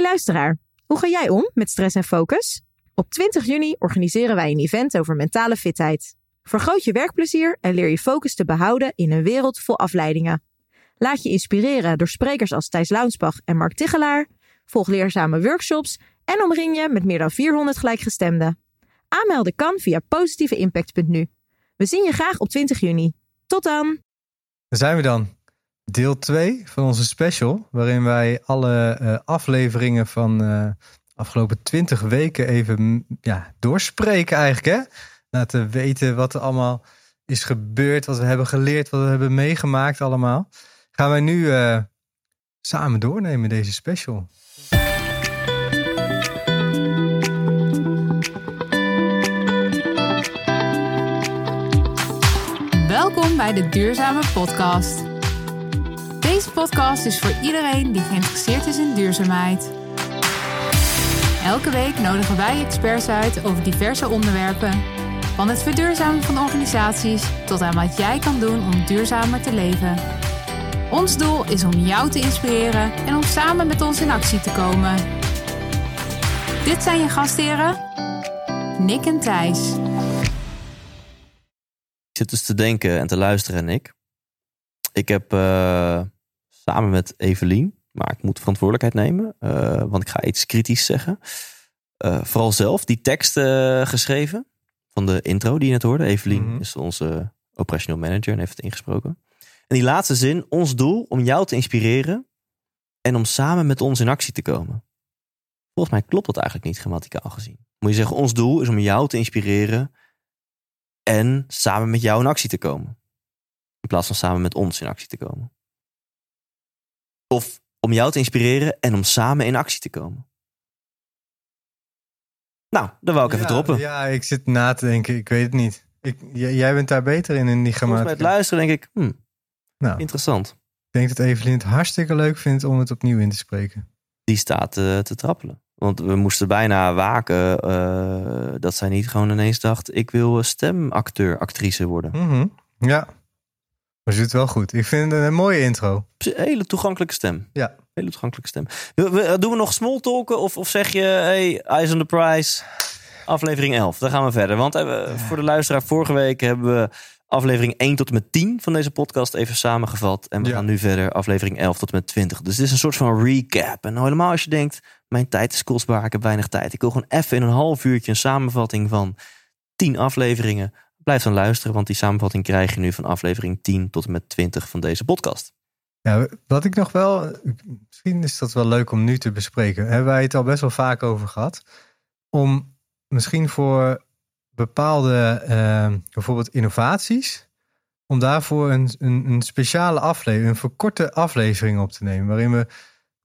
Luisteraar, hoe ga jij om met stress en focus? Op 20 juni organiseren wij een event over mentale fitheid. Vergroot je werkplezier en leer je focus te behouden in een wereld vol afleidingen. Laat je inspireren door sprekers als Thijs Launsbach en Mark Tichelaar. Volg leerzame workshops en omring je met meer dan 400 gelijkgestemden. Aanmelden kan via positieveimpact.nu. We zien je graag op 20 juni. Tot dan! Daar zijn we dan. Deel 2 van onze special, waarin wij alle uh, afleveringen van uh, afgelopen 20 weken even ja, doorspreken eigenlijk. Hè? Laten weten wat er allemaal is gebeurd, wat we hebben geleerd, wat we hebben meegemaakt allemaal. Gaan wij nu uh, samen doornemen deze special. Welkom bij de Duurzame Podcast. Podcast is voor iedereen die geïnteresseerd is in duurzaamheid. Elke week nodigen wij experts uit over diverse onderwerpen. Van het verduurzamen van organisaties tot aan wat jij kan doen om duurzamer te leven. Ons doel is om jou te inspireren en om samen met ons in actie te komen. Dit zijn je gastheren, Nick en Thijs. Ik zit dus te denken en te luisteren, Nick. Ik heb uh, samen met Evelien, maar ik moet verantwoordelijkheid nemen, uh, want ik ga iets kritisch zeggen. Uh, vooral zelf die tekst geschreven van de intro die je net hoorde. Evelien mm -hmm. is onze operational manager en heeft het ingesproken. En die laatste zin, ons doel om jou te inspireren en om samen met ons in actie te komen. Volgens mij klopt dat eigenlijk niet grammaticaal gezien. Moet je zeggen, ons doel is om jou te inspireren en samen met jou in actie te komen. In plaats van samen met ons in actie te komen. Of om jou te inspireren en om samen in actie te komen. Nou, dan wou ik even ja, droppen. Ja, ik zit na te denken. Ik weet het niet. Ik, jij bent daar beter in, in die grammatica. Het luisteren denk ik, hm, nou, interessant. Ik denk dat Evelien het hartstikke leuk vindt om het opnieuw in te spreken. Die staat uh, te trappelen. Want we moesten bijna waken uh, dat zij niet gewoon ineens dacht... ik wil stemacteur, actrice worden. Mm -hmm. Ja, maar ze doet wel goed. Ik vind het een mooie intro. Hele toegankelijke stem. Ja. Hele toegankelijke stem. Doen we nog small talken of, of zeg je... hey, eyes on the prize, aflevering 11. Dan gaan we verder. Want uh, voor de luisteraar, vorige week hebben we aflevering 1 tot en met 10 van deze podcast even samengevat. En we ja. gaan nu verder aflevering 11 tot en met 20. Dus dit is een soort van recap. En helemaal als je denkt, mijn tijd is kostbaar, ik heb weinig tijd. Ik wil gewoon even in een half uurtje een samenvatting van 10 afleveringen. Blijf dan luisteren, want die samenvatting krijg je nu van aflevering 10 tot en met 20 van deze podcast. Ja, wat ik nog wel, misschien is dat wel leuk om nu te bespreken. Hebben wij het al best wel vaak over gehad. Om misschien voor bepaalde uh, bijvoorbeeld innovaties. Om daarvoor een, een, een, speciale aflevering, een verkorte aflevering op te nemen. Waarin we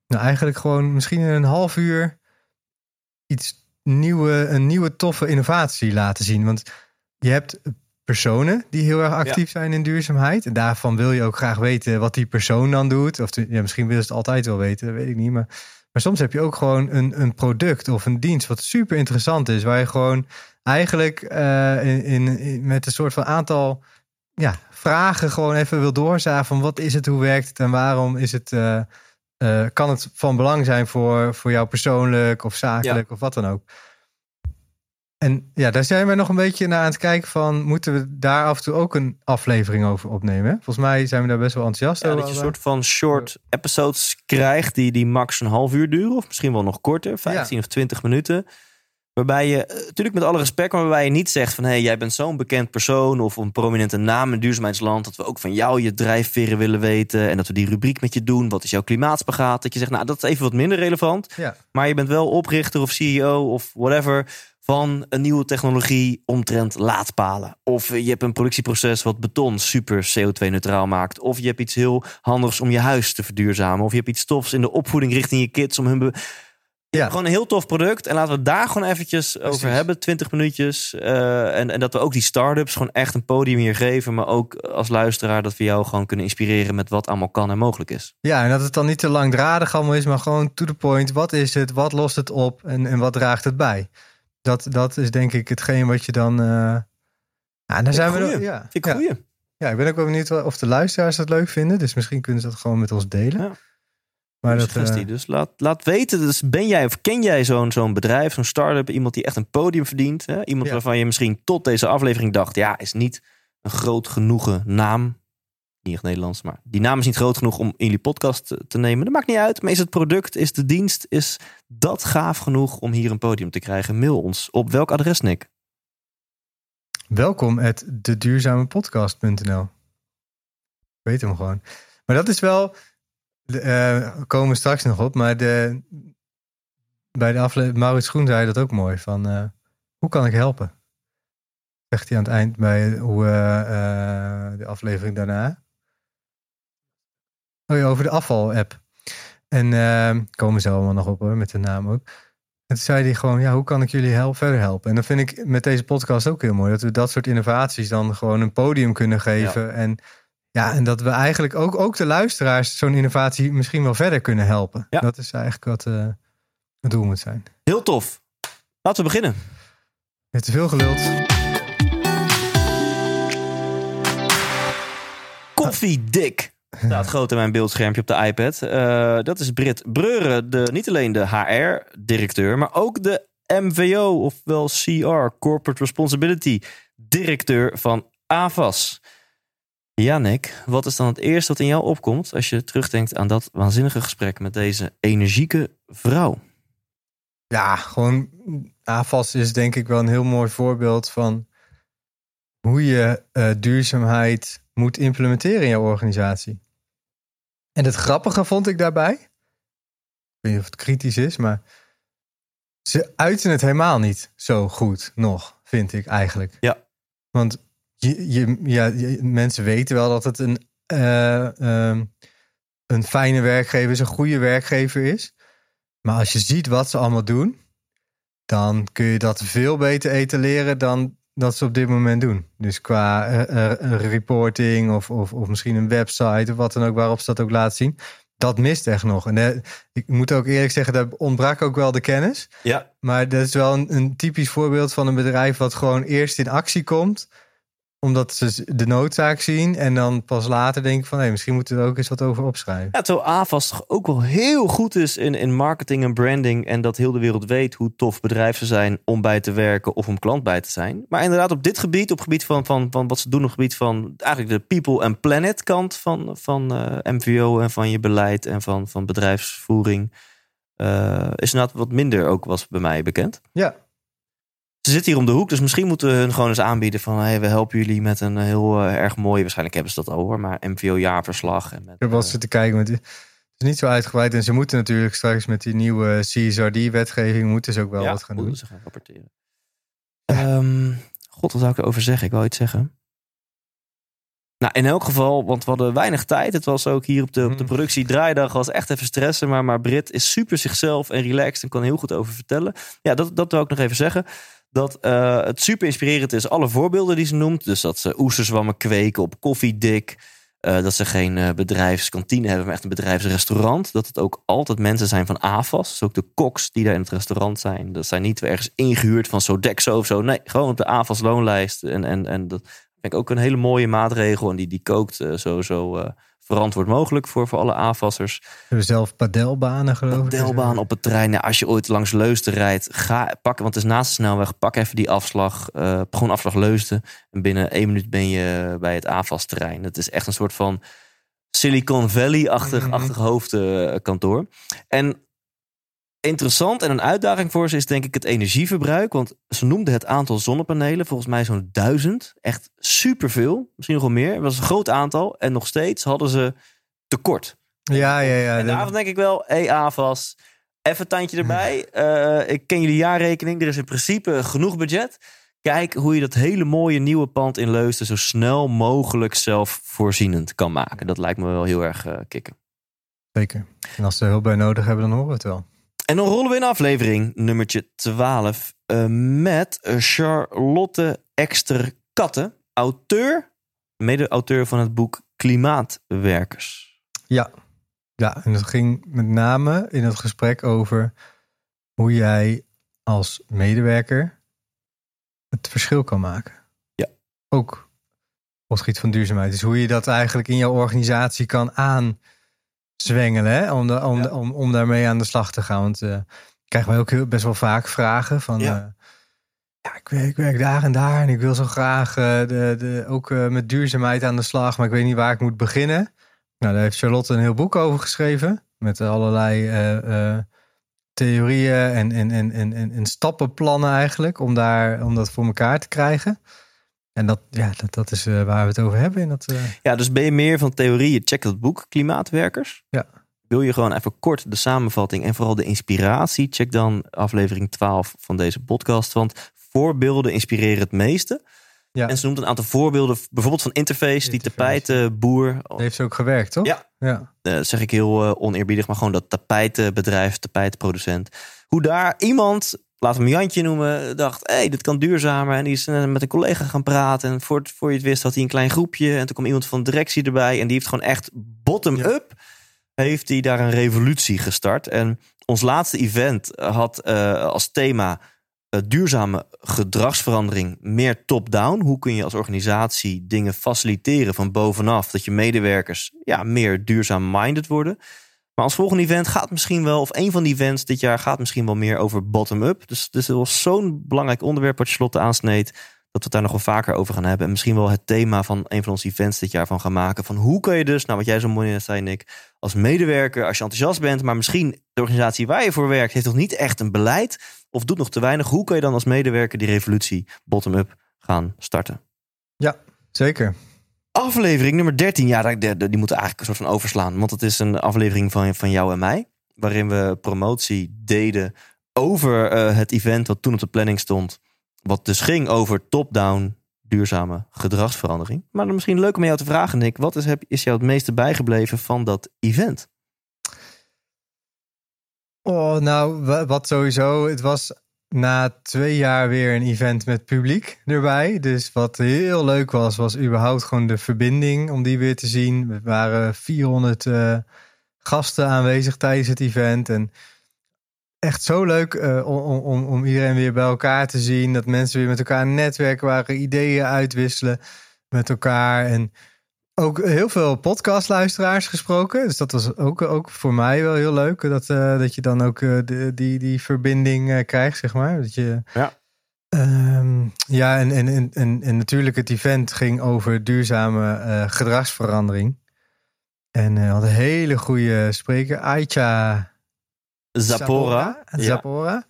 nou eigenlijk gewoon misschien in een half uur iets nieuwe, een nieuwe toffe innovatie laten zien. Want je hebt personen die heel erg actief ja. zijn in duurzaamheid. En daarvan wil je ook graag weten wat die persoon dan doet. Of ja, misschien wil ze het altijd wel weten, dat weet ik niet. Maar, maar soms heb je ook gewoon een, een product of een dienst wat super interessant is. Waar je gewoon eigenlijk uh, in, in, in, met een soort van aantal ja, vragen gewoon even wil doorzagen van wat is het, hoe werkt het en waarom is het, uh, uh, kan het van belang zijn voor, voor jou persoonlijk of zakelijk ja. of wat dan ook. En ja, daar zijn we nog een beetje naar aan het kijken van, moeten we daar af en toe ook een aflevering over opnemen? Volgens mij zijn we daar best wel enthousiast ja, over. Dat je een soort van short episodes krijgt die, die max een half uur duren of misschien wel nog korter, 15 ja. of 20 minuten. Waarbij je, natuurlijk met alle respect, maar waarbij je niet zegt van hé, hey, jij bent zo'n bekend persoon of een prominente naam in duurzaamheidsland. Dat we ook van jou je drijfveren willen weten. En dat we die rubriek met je doen. Wat is jouw klimaatspagaat? Dat je zegt, nou, dat is even wat minder relevant. Ja. Maar je bent wel oprichter of CEO of whatever van een nieuwe technologie omtrent laadpalen. Of je hebt een productieproces wat beton super CO2-neutraal maakt. Of je hebt iets heel handigs om je huis te verduurzamen. Of je hebt iets tofs in de opvoeding richting je kids om hun. Be- ja. Gewoon een heel tof product. En laten we het daar gewoon eventjes Precies. over hebben. 20 minuutjes. Uh, en, en dat we ook die start-ups gewoon echt een podium hier geven. Maar ook als luisteraar dat we jou gewoon kunnen inspireren met wat allemaal kan en mogelijk is. Ja, en dat het dan niet te langdradig allemaal is, maar gewoon to the point. Wat is het? Wat lost het op? En, en wat draagt het bij? Dat, dat is denk ik hetgeen wat je dan. Uh... Ja, dan zijn we. Ja, ik goeie. Ja. ja, ik ben ook wel benieuwd of de luisteraars dat leuk vinden. Dus misschien kunnen ze dat gewoon met ons delen. Ja. Maar dat, suggestie. eh, Dus laat, laat weten, dus ben jij of ken jij zo'n zo'n bedrijf, zo'n start-up, iemand die echt een podium verdient? Hè? Iemand Ja. waarvan je misschien tot deze aflevering dacht, ja, is niet een groot genoegen naam. Niet Nederlands, maar die naam is niet groot genoeg om in jullie podcast te, nemen. Dat maakt niet uit, maar is het product, is de dienst, is dat gaaf genoeg om hier een podium te krijgen? Mail ons. Op welk adres, Nick? welkom at deduurzamepodcast.nl. Ik weet hem gewoon. Maar dat is wel, de, eh, komen we straks nog op, maar de, bij de aflevering, Maurits Groen zei dat ook mooi, van eh, hoe kan ik helpen? Zegt hij aan het eind bij hoe, eh, de aflevering daarna. Oh ja, over de afval-app. En eh, komen ze allemaal nog op hoor, met de naam ook. En toen zei hij gewoon, ja, hoe kan ik jullie help, verder helpen? En dat vind ik met deze podcast ook heel mooi. Dat we dat soort innovaties dan gewoon een podium kunnen geven. En, ja, en dat we eigenlijk ook, ook de luisteraars zo'n innovatie misschien wel verder kunnen helpen. Ja. Dat is eigenlijk wat eh, het doel moet zijn. Heel tof. Laten we beginnen. Met te veel geluld. Koffiedik. Staat groot in mijn beeldschermpje op de iPad. Eh, dat is Brit Breuren, de, niet alleen de HR-directeur, maar ook de MVO, ofwel CR, Corporate Responsibility, directeur van AVAS. Janik, wat is dan het eerste wat in jou opkomt als je terugdenkt aan dat waanzinnige gesprek met deze energieke vrouw? Ja, gewoon AFAS is denk ik wel een heel mooi voorbeeld van hoe je eh, duurzaamheid moet implementeren in jouw organisatie. En het grappige vond ik daarbij, ik weet niet of het kritisch is, maar ze uiten het helemaal niet zo goed nog, vind ik eigenlijk. Ja. Want je, je, ja, je- mensen weten wel dat het een, eh, ehm, een fijne werkgever is, een goede werkgever is. Maar als je ziet wat ze allemaal doen, dan kun je dat veel beter etaleren dan dat ze op dit moment doen. Dus qua eh, eh, reporting of, of, of misschien een website of wat dan ook waarop ze dat ook laten zien. Dat mist echt nog. En eh, ik moet ook eerlijk zeggen, daar ontbrak ook wel de kennis. Ja, Maar dat is wel een, een typisch voorbeeld van een bedrijf wat gewoon eerst in actie komt omdat ze de noodzaak zien en dan pas later denken van hé, misschien moeten we er ook eens wat over opschrijven. Ja, terwijl AVAS toch ook wel heel goed is in, in marketing en branding. En dat heel de wereld weet hoe tof bedrijven zijn om bij te werken of om klant bij te zijn. Maar inderdaad, op dit gebied, op het gebied van, van, van wat ze doen, op het gebied van eigenlijk de people and planet kant van, van eh, MVO en van je beleid en van, van bedrijfsvoering. eh, is inderdaad wat minder ook was bij mij bekend. Ja, Ze zitten hier om de hoek, dus misschien moeten we hun gewoon eens aanbieden van hey, we helpen jullie met een heel eh, erg mooie, waarschijnlijk hebben ze dat al hoor, maar MVO jaarverslag. En met, ik heb wel eh, eens zitten kijken, maar het is niet zo uitgebreid. En ze moeten natuurlijk straks met die nieuwe CSRD-wetgeving moeten ze ook wel wat gaan doen. ze gaan rapporteren. Ehm, God, wat zou ik erover zeggen? Ik wou iets zeggen. Nou, in elk geval, want we hadden weinig tijd. Het was ook hier op de, op de Mm. productie draaidag was echt even stressen. Maar, maar Brit is super zichzelf en relaxed en kan heel goed over vertellen. Ja, dat, dat wil ik nog even zeggen. Dat eh, het super inspirerend is, alle voorbeelden die ze noemt. Dus dat ze oesterzwammen kweken op koffiedik. Eh, dat ze geen eh, bedrijfskantine hebben, maar echt een bedrijfsrestaurant. Dat het ook altijd mensen zijn van AFAS. Dus ook de koks die daar in het restaurant zijn. Dat zijn niet ergens ingehuurd van Sodexo of zo. Nee, gewoon op de AFAS loonlijst. En, en, en dat vind ik ook een hele mooie maatregel. En die, die kookt eh, verantwoord mogelijk voor, voor alle AFAS'ers. We hebben zelf padelbanen geloof ik. Delbaan op het terrein. Ja, als je ooit langs Leusden rijdt, ga pakken, want het is naast de snelweg. Pak even die afslag. eh, gewoon afslag Leusden. En binnen één minuut ben je bij het AFAS-terrein. Het is echt een soort van Silicon Valley-achtig Mhm. achtig hoofdkantoor. en interessant en een uitdaging voor ze is denk ik het energieverbruik. Want ze noemden het aantal zonnepanelen. Volgens mij zo'n duizend. Echt superveel. Misschien nog wel meer. Het was een groot aantal. En nog steeds hadden ze tekort. Ja, ja, ja. En dat- daarvan denk ik wel, hey AVAS, even een tandje erbij. Eh, ik ken jullie jaarrekening. Er is in principe genoeg budget. Kijk hoe je dat hele mooie nieuwe pand in Leusden zo snel mogelijk zelfvoorzienend kan maken. Dat lijkt me wel heel erg eh, kicken. Zeker. En als ze hulp bij nodig hebben, dan horen we het wel. En dan rollen we in aflevering nummertje 12 eh, met Charlotte Ekster Katten, auteur, mede-auteur van het boek Klimaatwerkers. Ja. Ja, en het ging met name in het gesprek over hoe jij als medewerker het verschil kan maken. Ja. Ook op het gebied van duurzaamheid. Dus hoe je dat eigenlijk in jouw organisatie kan zwengelen. Hè? Om, de, om, Ja. om, om daarmee aan de slag te gaan. Want eh krijgen wij ook heel, best wel vaak vragen van... Ja. Ja. ja, ik werk, ik werk daar en daar en ik wil zo graag eh, de, de, ook eh, met duurzaamheid aan de slag. Maar ik weet niet waar ik moet beginnen. Nou, daar heeft Charlotte een heel boek over geschreven. Met allerlei eh, eh, theorieën en, en, en, en, en, en stappenplannen eigenlijk. Om, daar, om dat voor elkaar te krijgen. En dat, ja, dat, dat is eh, waar we het over hebben. In dat, eh, Ja, dus ben je meer van theorieën? Check dat boek Klimaatwerkers. Ja. Wil je gewoon even kort de samenvatting en vooral de inspiratie? Check dan aflevering 12 van deze podcast. Want voorbeelden inspireren het meeste. Ja. En ze noemt een aantal voorbeelden, bijvoorbeeld van Interface, die tapijtenboer. dat heeft ze ook gewerkt, toch? Ja. ja. eh, zeg ik heel oneerbiedig, maar gewoon dat tapijtenbedrijf, tapijtenproducent. Hoe daar iemand, we hem Jantje noemen, dacht: hé, hey, dit kan duurzamer. En die is eh, met een collega gaan praten. En voor, voor je het wist had hij een klein groepje. En toen kwam iemand van de directie erbij. En die heeft gewoon echt bottom-up, heeft hij daar een revolutie gestart. En ons laatste event had eh, als thema eh, duurzame gedragsverandering meer top-down. Hoe kun je als organisatie dingen faciliteren van bovenaf, dat je medewerkers ja, meer duurzaam-minded worden. Maar als volgende event gaat misschien wel, of een van die events dit jaar gaat misschien wel meer over bottom-up. Dus, dus was zo'n belangrijk onderwerp wat je Charlotte aansneed, dat we het daar nog wel vaker over gaan hebben. En misschien wel het thema van een van onze events dit jaar van gaan maken. Van hoe kun je dus, nou wat jij zo mooi net zei Nick, als medewerker, als je enthousiast bent, maar misschien de organisatie waar je voor werkt, heeft nog niet echt een beleid of doet nog te weinig. Hoe kun je dan als medewerker die revolutie bottom-up gaan starten? Zeker. Aflevering nummer 13, ja, die, die, moeten eigenlijk een soort van overslaan. Want het is een aflevering van, van jou en mij. Waarin we promotie deden over eh, het event wat toen op de planning stond. Wat dus ging over top-down duurzame gedragsverandering. Maar dan misschien leuk om jou te vragen, Nick. Wat is, heb, is jou het meeste bijgebleven van dat event? Oh, nou, wa- wat sowieso. Het was na twee jaar weer een event met publiek erbij. Dus wat heel leuk was, was überhaupt gewoon de verbinding om die weer te zien. Er waren 400 eh, gasten aanwezig tijdens het event. En echt zo leuk eh, om, om- om, om iedereen weer bij elkaar te zien. Dat mensen weer met elkaar netwerken waren, ideeën uitwisselen met elkaar. En ook heel veel podcastluisteraars gesproken. Dus dat was ook, ook voor mij wel heel leuk. Dat, eh, dat je dan ook de, die, die verbinding eh, krijgt, zeg maar. Dat je, Ja. Ehm, ja, en, en, en, en, en natuurlijk het event ging over duurzame gedragsverandering. En had een hele goede spreker, Aitja Zapora. Ja. Zapora.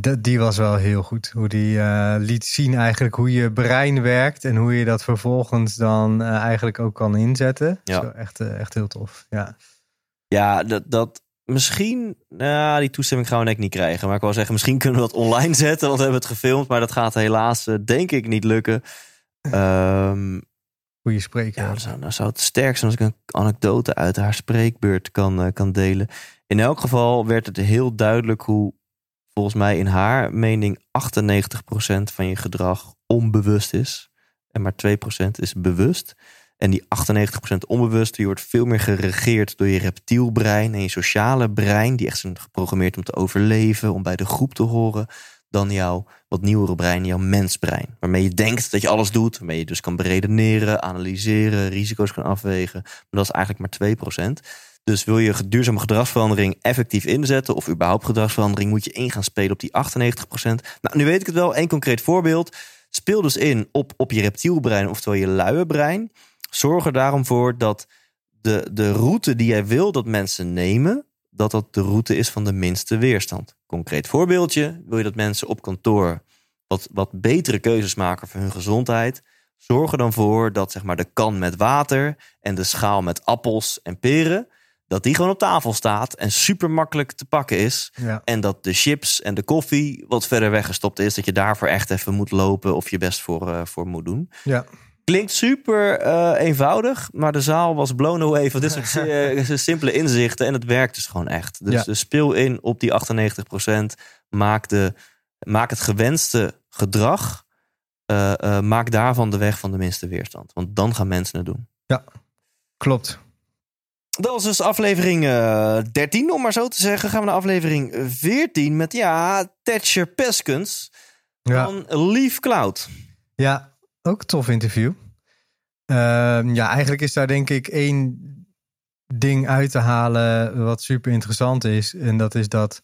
Dat, die was wel heel goed. Hoe die eh, liet zien eigenlijk hoe je brein werkt. En hoe je dat vervolgens dan eh, eigenlijk ook kan inzetten. Ja. Zo, echt, eh, echt heel tof. Ja. Ja, dat, dat misschien, nou, die toestemming gaan we ik niet krijgen. Maar ik wou zeggen, misschien kunnen we dat online zetten, want we hebben het gefilmd. Maar dat gaat helaas, denk ik, niet lukken. Ehm, Goede spreker. ja, dan zou, dan zou het sterk zijn als ik een anekdote uit haar spreekbeurt kan, kan delen. In elk geval werd het heel duidelijk hoe, volgens mij in haar mening, 98% van je gedrag onbewust is. En maar 2% is bewust. En die 98% onbewust, die wordt veel meer geregeerd door je reptielbrein en je sociale brein, die echt zijn geprogrammeerd om te overleven, om bij de groep te horen, dan jouw wat nieuwere brein, jouw mensbrein. Waarmee je denkt dat je alles doet, waarmee je dus kan beredeneren, analyseren, risico's kan afwegen. Maar dat is eigenlijk maar 2%. Dus wil je duurzame gedragsverandering effectief inzetten, of überhaupt gedragsverandering, moet je in gaan spelen op die 98%. Nou, nu weet ik het wel. Een concreet voorbeeld. Speel dus in op, op je reptielbrein, oftewel je luie brein. Zorg er daarom voor dat de, de route die jij wil dat mensen nemen, dat dat de route is van de minste weerstand. Concreet voorbeeldje, wil je dat mensen op kantoor wat, wat betere keuzes maken voor hun gezondheid, zorg er dan voor dat zeg maar, de kan met water en de schaal met appels en peren, dat die gewoon op tafel staat en super makkelijk te pakken is. Ja. En dat de chips en de koffie wat verder weggestopt is. Dat je daarvoor echt even moet lopen of je best voor, eh, voor moet doen. Ja. Klinkt super eh, eenvoudig, maar de zaal was blown away van dit soort eh, simpele inzichten. En het werkt dus gewoon echt. Dus, Ja. dus speel in op die 98%. Maak, de, maak het gewenste gedrag. maak daarvan de weg van de minste weerstand. Want dan gaan mensen het doen. Klopt. Dat was dus aflevering eh 13, om maar zo te zeggen. Gaan we naar aflevering 14 met, ja, Thatcher Peskens Ja. van Leaf Cloud. Ja, ook een tof interview. Ehm, ja, eigenlijk is daar denk ik één ding uit te halen wat super interessant is. En dat is dat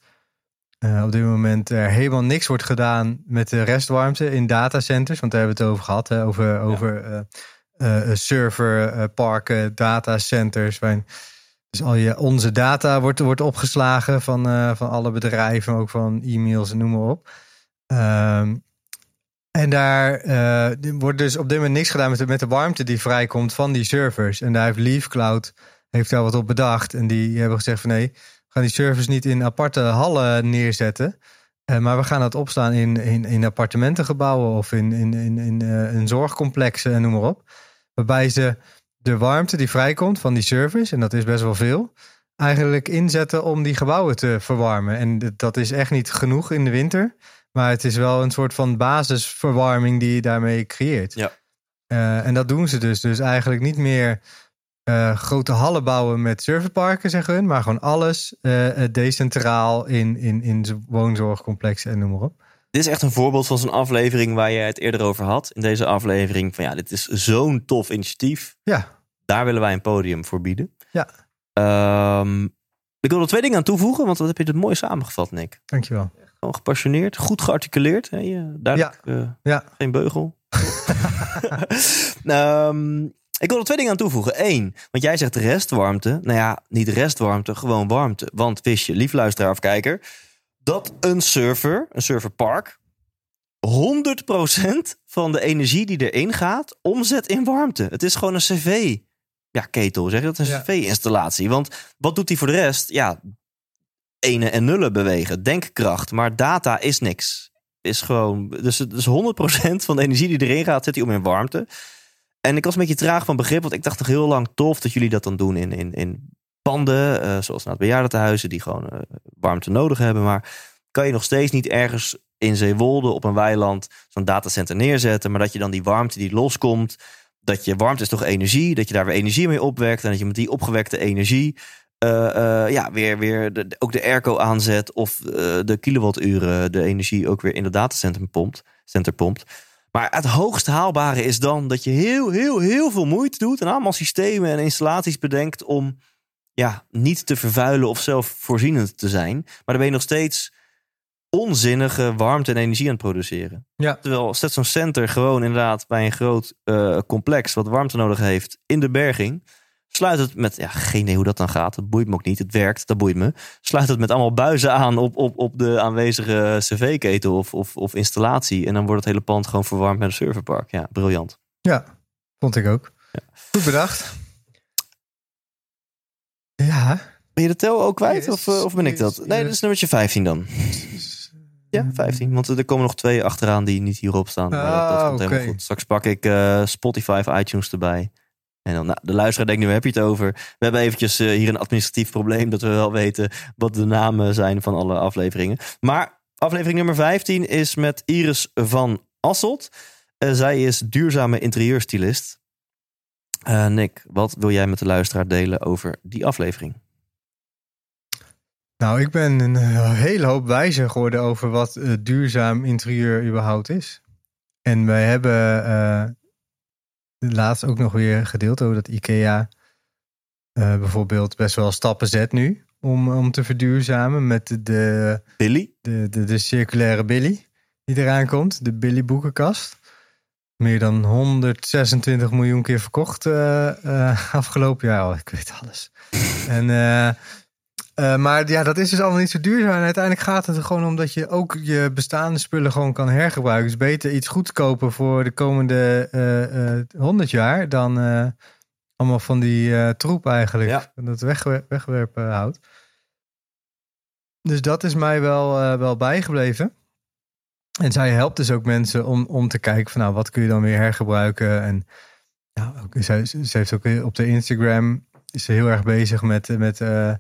uh, op dit moment er helemaal niks wordt gedaan met de restwarmte in datacenters. Want daar hebben we het over gehad. Hè? Over, ja. over uh, uh, serverparken, datacenters. Waarin dus al je, onze data wordt, wordt opgeslagen van, van alle bedrijven, ook van e-mails en noem maar op. Um, en daar wordt dus op dit moment niks gedaan met de, met de warmte die vrijkomt van die servers. En daar heeft LeafCloud heeft daar wat op bedacht. En die hebben gezegd van nee, gaan die servers niet in aparte hallen neerzetten. Maar we gaan dat opslaan in, in, in appartementengebouwen of in, in, in, in, uh, in zorgcomplexen en noem maar op. Waarbij ze de warmte die vrijkomt van die servers, en dat is best wel veel, eigenlijk inzetten om die gebouwen te verwarmen. En dat is echt niet genoeg in de winter. Maar het is wel een soort van basisverwarming die je daarmee creëert. Ja. Uh, en dat doen ze dus. Dus eigenlijk niet meer uh, grote hallen bouwen met serverparken, zeggen hun. Maar gewoon alles uh, decentraal in, in, in woonzorgcomplexen en noem maar op. Dit is echt een voorbeeld van zo'n aflevering waar je het eerder over had. In deze aflevering van ja, dit is zo'n tof initiatief. Ja. Daar willen wij een podium voor bieden. Ja. Um, ik wil er twee dingen aan toevoegen, want wat heb je het mooi samengevat, Nick. Dankjewel. Gewoon gepassioneerd, goed gearticuleerd. Hè? Duidelijk, ja. Uh, ja. geen beugel. um, ik wil er twee dingen aan toevoegen. Eén, want jij zegt restwarmte. Nou ja, niet restwarmte, gewoon warmte. Want wist je, lief luisteraar of kijker, dat een server, een serverpark, 100% van de energie die erin gaat, omzet in warmte. Het is gewoon een cv. Ja, ketel, zeg je dat? Een Ja. cv-installatie. Want wat doet hij voor de rest? Ja, ene en nullen bewegen. Denkkracht. Maar data is niks. Is gewoon, dus, dus 100% van de energie die erin gaat, zit hij om in warmte. En ik was een beetje traag van begrip, want ik dacht nog heel lang tof dat jullie dat dan doen in, in, in panden, eh, zoals naar het bejaardentehuizen, die gewoon eh, warmte nodig hebben. Maar kan je nog steeds niet ergens in Zeewolde op een weiland zo'n datacenter neerzetten, maar dat je dan die warmte die loskomt, dat je warmte is toch energie, dat je daar weer energie mee opwekt en dat je met die opgewekte energie eh, ja, weer, weer de, ook de airco aanzet of de kilowatturen, de energie ook weer in het datacenter pompt. Center pompt. Maar het hoogst haalbare is dan dat je heel, heel, heel veel moeite doet en allemaal systemen en installaties bedenkt om ja, niet te vervuilen of zelfvoorzienend te zijn. Maar dan ben je nog steeds onzinnige warmte en energie aan het produceren. Ja. Terwijl zet zo'n center gewoon inderdaad bij een groot eh, complex wat warmte nodig heeft in de berging. Sluit het met, ja, geen idee hoe dat dan gaat. Dat boeit me ook niet. Het werkt, dat boeit me. Sluit het met allemaal buizen aan op, op, op de aanwezige cv-ketel of, of, of installatie. En dan wordt het hele pand gewoon verwarmd met een serverpark. Ja, briljant. Ja, vond ik ook. Goed bedacht. Ja. Ben je de tel ook kwijt? Yes, of, eh, of ben ik dat? Nee, yes. dat is nummertje 15 dan. Ja, 15. Want er komen nog twee achteraan die niet hierop staan. Maar dat, dat Ah, komt helemaal goed. Straks pak ik eh, Spotify of iTunes erbij. En dan, nou, de luisteraar denkt nu, heb je het over? We hebben eventjes eh, hier een administratief probleem. Dat we wel weten wat de namen zijn van alle afleveringen. Maar aflevering nummer 15 is met Iris van Asselt. Eh, zij is duurzame interieurstylist. Eh, Nick, wat wil jij met de luisteraar delen over die aflevering? Nou, ik ben een hele hoop wijzer geworden over wat eh, duurzaam interieur überhaupt is. En wij hebben eh, laatst ook nog weer gedeeld over dat IKEA bijvoorbeeld best wel stappen zet nu om, om te verduurzamen met de, de, Billy? de, de, de circulaire Billy die eraan komt, de Billy boekenkast. Meer dan 126 miljoen keer verkocht eh, eh, afgelopen jaar. Oh, ik weet alles. en, eh, maar ja, dat is dus allemaal niet zo duurzaam. En uiteindelijk gaat het er gewoon om dat je ook je bestaande spullen gewoon kan hergebruiken. Dus beter iets goed kopen voor de komende eh, eh, 100 jaar dan allemaal van die troep eigenlijk. Ja. Dat wegwer wegwerpen houdt. Dus dat is mij wel, wel bijgebleven. En zij helpt dus ook mensen om, om te kijken van nou, wat kun je dan weer hergebruiken. En ja, ook, ze, ze heeft ook weer op de Instagram is ze heel erg bezig met, met eh,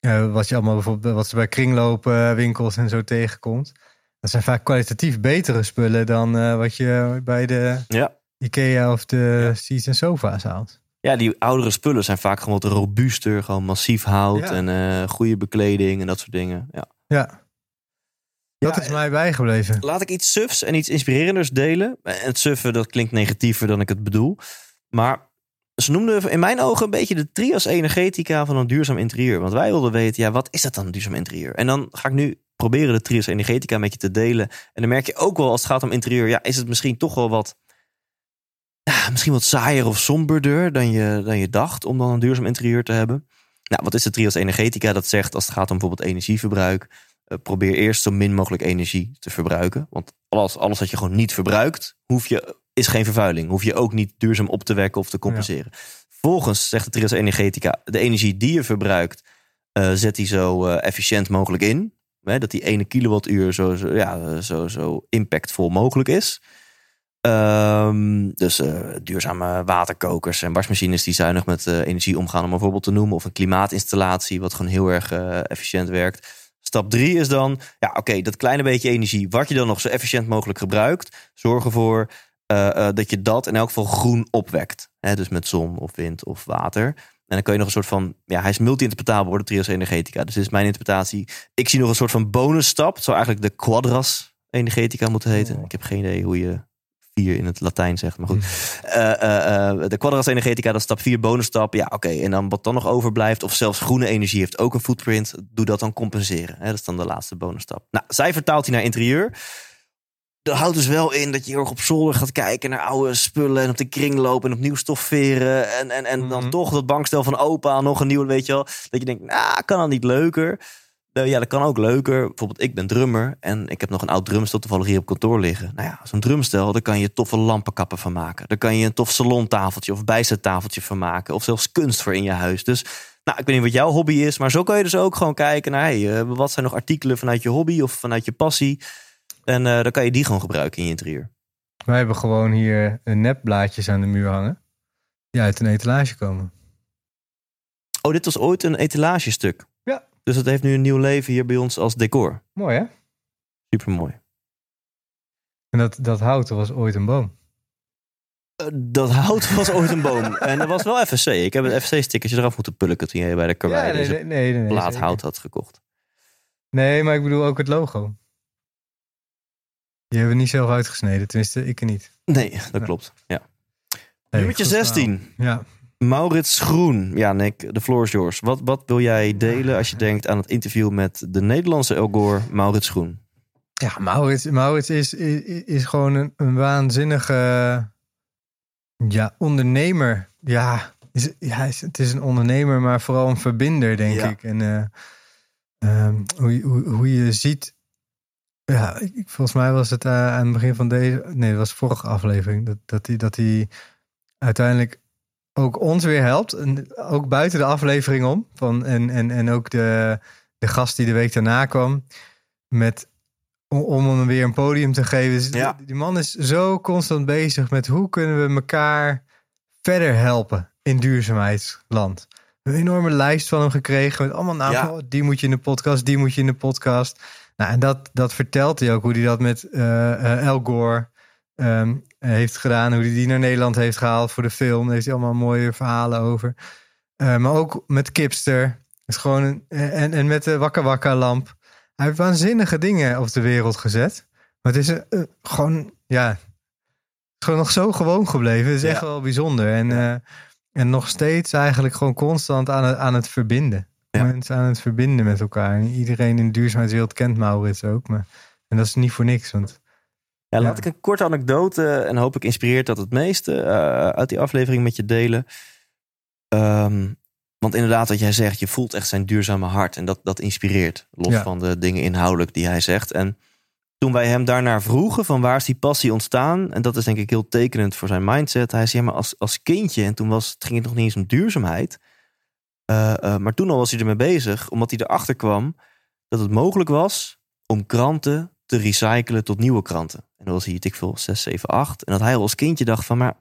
eh, wat je allemaal bijvoorbeeld wat ze bij kringloopwinkels en zo tegenkomt. Dat zijn vaak kwalitatief betere spullen dan eh, wat je bij de Ja. Ikea of de Ja. seats en sofa's haalt. Ja, die oudere spullen zijn vaak gewoon wat robuuster. Gewoon massief hout Ja. en eh, goede bekleding en dat soort dingen. Ja. Ja, dat Ja, is mij bijgebleven. Laat ik iets sufs en iets inspirerenders delen. En het suffen, dat klinkt negatiever dan ik het bedoel. Maar ze noemden in mijn ogen een beetje de trias energetica van een duurzaam interieur. Want wij wilden weten, ja, wat is dat dan, een duurzaam interieur? En dan ga ik nu proberen de trias energetica met je te delen. En dan merk je ook wel als het gaat om interieur, ja, is het misschien toch wel wat, ja, misschien wat saaier of somberder dan je, dan je dacht om dan een duurzaam interieur te hebben. Nou, wat is de trias energetica? Dat zegt als het gaat om bijvoorbeeld energieverbruik, uh, probeer eerst zo min mogelijk energie te verbruiken. Want alles, alles wat je gewoon niet verbruikt, hoef je, is geen vervuiling. Hoef je ook niet duurzaam op te wekken of te compenseren. Volgens zegt de trias energetica, de energie die je verbruikt, uh, zet die zo uh, efficiënt mogelijk in. Hè, dat die ene kilowattuur zo, zo, ja, zo, zo impactvol mogelijk is. Um, dus uh, duurzame waterkokers en wasmachines die zuinig met energie omgaan, om bijvoorbeeld te noemen. Of een klimaatinstallatie, wat gewoon heel erg efficiënt werkt. Stap drie is dan, ja, oké, okay, dat kleine beetje energie, wat je dan nog zo efficiënt mogelijk gebruikt, zorg ervoor dat je dat in elk geval groen opwekt. Hè, dus met zon of wind of water. En dan kun je nog een soort van, ja, hij is multi-interpretabel worden, trios energetica. Dus dit is mijn interpretatie. Ik zie nog een soort van bonusstap. Het zou eigenlijk de quadras energetica moeten heten. Oh. Ik heb geen idee hoe je vier in het Latijn zegt. Maar goed. Uh, uh, uh, de quadras energetica, dat is stap 4, bonusstap. Ja, oké. Okay. En dan wat dan nog overblijft, of zelfs groene energie heeft ook een footprint. Doe dat dan compenseren. Hè? Dat is dan de laatste bonusstap. Nou, zij vertaalt hij naar interieur. Dat houdt dus wel in dat je heel erg op zolder gaat kijken naar oude spullen en op de kring lopen en opnieuw stofferen. En, en, en mm -hmm. dan toch dat bankstel van opa, nog een nieuwe, weet je wel. Dat je denkt, nou, kan dat niet leuker? Uh, ja, dat kan ook leuker. Bijvoorbeeld, ik ben drummer en ik heb nog een oud drumstel toevallig hier op kantoor liggen. Nou ja, zo'n drumstel, daar kan je toffe lampenkappen van maken. Daar kan je een tof salontafeltje of bijzettafeltje van maken. Of zelfs kunst voor in je huis. Dus, nou, ik weet niet wat jouw hobby is, maar zo kan je dus ook gewoon kijken naar, hey, uh, wat zijn nog artikelen vanuit je hobby of vanuit je passie? En uh, dan kan je die gewoon gebruiken in je interieur. Wij hebben gewoon hier nepblaadjes aan de muur hangen. Die uit een etalage komen. Oh, dit was ooit een etalagestuk. Dus het heeft nu een nieuw leven hier bij ons als decor. Mooi hè? Super mooi. En dat, dat hout was ooit een boom. Uh, dat hout was ooit een boom. en dat was wel FSC. Ik heb het FSC-stickertje eraf moeten pulken toen jij bij de karwei ja, nee, nee, nee, nee, plaat hout had gekocht. Nee, maar ik bedoel ook het logo. Die hebben we niet zelf uitgesneden. Tenminste, ik er niet. Nee, dat klopt. Ja. Nummertje goed 16. verhaal. Ja. Maurits Groen. Ja, Nick, de floor is yours. Wat, wat wil jij delen als je denkt aan het interview met de Nederlandse El Gore, Maurits Groen? Ja, Maurits, Maurits is, is, is gewoon een, een waanzinnige ja, ondernemer. Ja, is, ja, het is een ondernemer, maar vooral een verbinder, denk Ja. ik. En eh, ehm, hoe, je- hoe, hoe je ziet. Ja, ik, volgens mij was het eh, aan het begin van deze. Nee, dat was de vorige aflevering. Dat, dat, hij, dat hij uiteindelijk ook ons weer helpt. En ook buiten de aflevering om. Van, en, en, en ook de, de gast die de week daarna kwam. Met om, om hem weer een podium te geven. Dus Ja. Die man is zo constant bezig met hoe kunnen we elkaar verder helpen in duurzaamheidsland. Een enorme lijst van hem gekregen met allemaal namen. Ja. oh, die moet je in de podcast, die moet je in de podcast. Nou, en dat, dat vertelt hij ook, hoe hij dat met eh eh, El Gore ehm, heeft gedaan. Hoe hij die naar Nederland heeft gehaald voor de film. Daar heeft hij allemaal mooie verhalen over. Eh, maar ook met Kipster. Is gewoon een, en, en met de Wakka Wakka lamp. Hij heeft waanzinnige dingen op de wereld gezet. Maar het is een, eh, gewoon, ja, het is gewoon nog zo gewoon gebleven. Het is echt wel bijzonder. En, eh, en nog steeds eigenlijk gewoon constant aan het, aan het verbinden. Ja. Mensen aan het verbinden met elkaar. En iedereen in de duurzaamheidswereld kent Maurits ook. Maar, en dat is niet voor niks. Want Ja, laat ik een korte anekdote en hopelijk inspireert dat het meeste eh, uit die aflevering met je delen. Ehm, want inderdaad, wat jij zegt, je voelt echt zijn duurzame hart en dat, dat inspireert. Los Ja. van de dingen inhoudelijk die hij zegt. En toen wij hem daarnaar vroegen van waar is die passie ontstaan, en dat is denk ik heel tekenend voor zijn mindset. Hij zei, ja, maar als, als kindje, en toen was, het ging het nog niet eens om duurzaamheid. eh, eh, maar toen al was hij ermee bezig, omdat hij erachter kwam dat het mogelijk was om kranten te recyclen tot nieuwe kranten. En dat was hier, ik veel, 6, 7, 8. En dat hij al als kindje dacht van, maar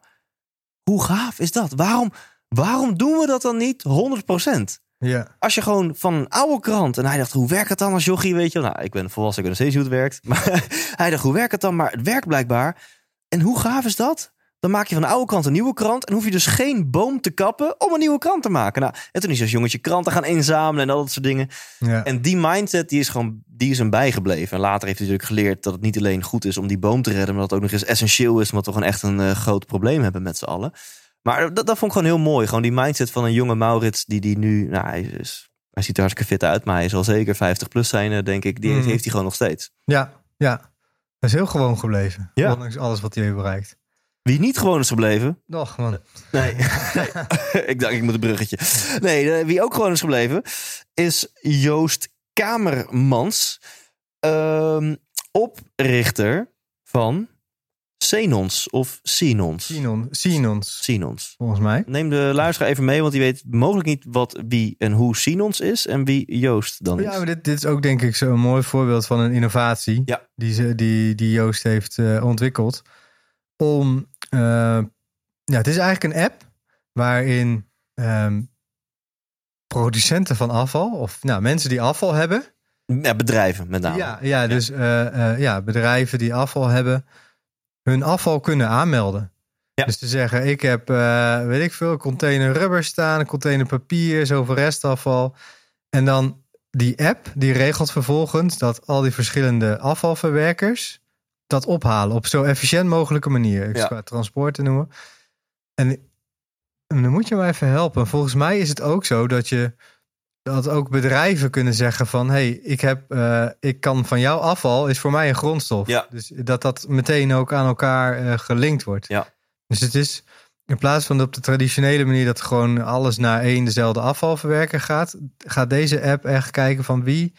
hoe gaaf is dat? Waarom, waarom doen we dat dan niet 100%? ja, Als je gewoon van een oude krant... En hij dacht, hoe werkt het dan als jochie, weet je? Nou, ik ben volwassen, ik weet nog steeds hoe het werkt. Maar hij dacht, hoe werkt het dan? Maar het werkt blijkbaar. En hoe gaaf is dat? Dan maak je van de oude krant een nieuwe krant. En hoef je dus geen boom te kappen om een nieuwe krant te maken. Nou, en toen is als jongetje kranten gaan inzamelen en al dat soort dingen. ja. En die mindset die is gewoon die is hem bijgebleven. En later heeft hij natuurlijk geleerd dat het niet alleen goed is om die boom te redden, maar dat het ook nog eens essentieel is, omdat we gewoon echt een eh, groot probleem hebben met z'n allen. Maar dat, dat vond ik gewoon heel mooi. Gewoon die mindset van een jonge Maurits die, die nu... Nou, hij, is, hij ziet er hartstikke fit uit, maar hij zal zeker 50 plus zijn, eh, denk ik. Die heeft, Mhm. heeft hij gewoon nog steeds. Ja, ja. Hij is heel gewoon gebleven. Ja. Ondanks alles wat hij heeft bereikt. Wie niet gewoon is gebleven... Nog, man. Nee, nee. ik dacht ik moet een bruggetje. Nee, eh, wie ook gewoon is gebleven is Joost Kamermans. ehm, oprichter van Senons of Sinons. Sinon, Sinons, Sinons. volgens mij. Neem de luisteraar even mee, want die weet mogelijk niet wat, wie en hoe Sinons is en wie Joost dan is. Ja, maar dit, dit is ook denk ik zo'n mooi voorbeeld van een innovatie. Ja. Die, ze, die, die Joost heeft eh, ontwikkeld. Om, ja, het is eigenlijk een app waarin ehm, producenten van afval, of nou, mensen die afval hebben, Ja, bedrijven met name. Ja, ja dus eh, eh, ja, bedrijven die afval hebben, hun afval kunnen aanmelden. Ja. Dus te zeggen, ik heb, eh, weet ik veel, een container rubber staan, een container papier, zoveel restafval. En dan die app, die regelt vervolgens dat al die verschillende afvalverwerkers dat ophalen op zo efficiënt mogelijke manier. Ik Ja. qua transport te noemen. En, en dan moet je me even helpen. Volgens mij is het ook zo dat je dat ook bedrijven kunnen zeggen van hey, ik heb eh, ik kan van jouw afval is voor mij een grondstof. Ja. Dus dat dat meteen ook aan elkaar eh, gelinkt wordt. Ja. Dus het is in plaats van op de traditionele manier dat gewoon alles naar één dezelfde afvalverwerker gaat, gaat deze app echt kijken van wie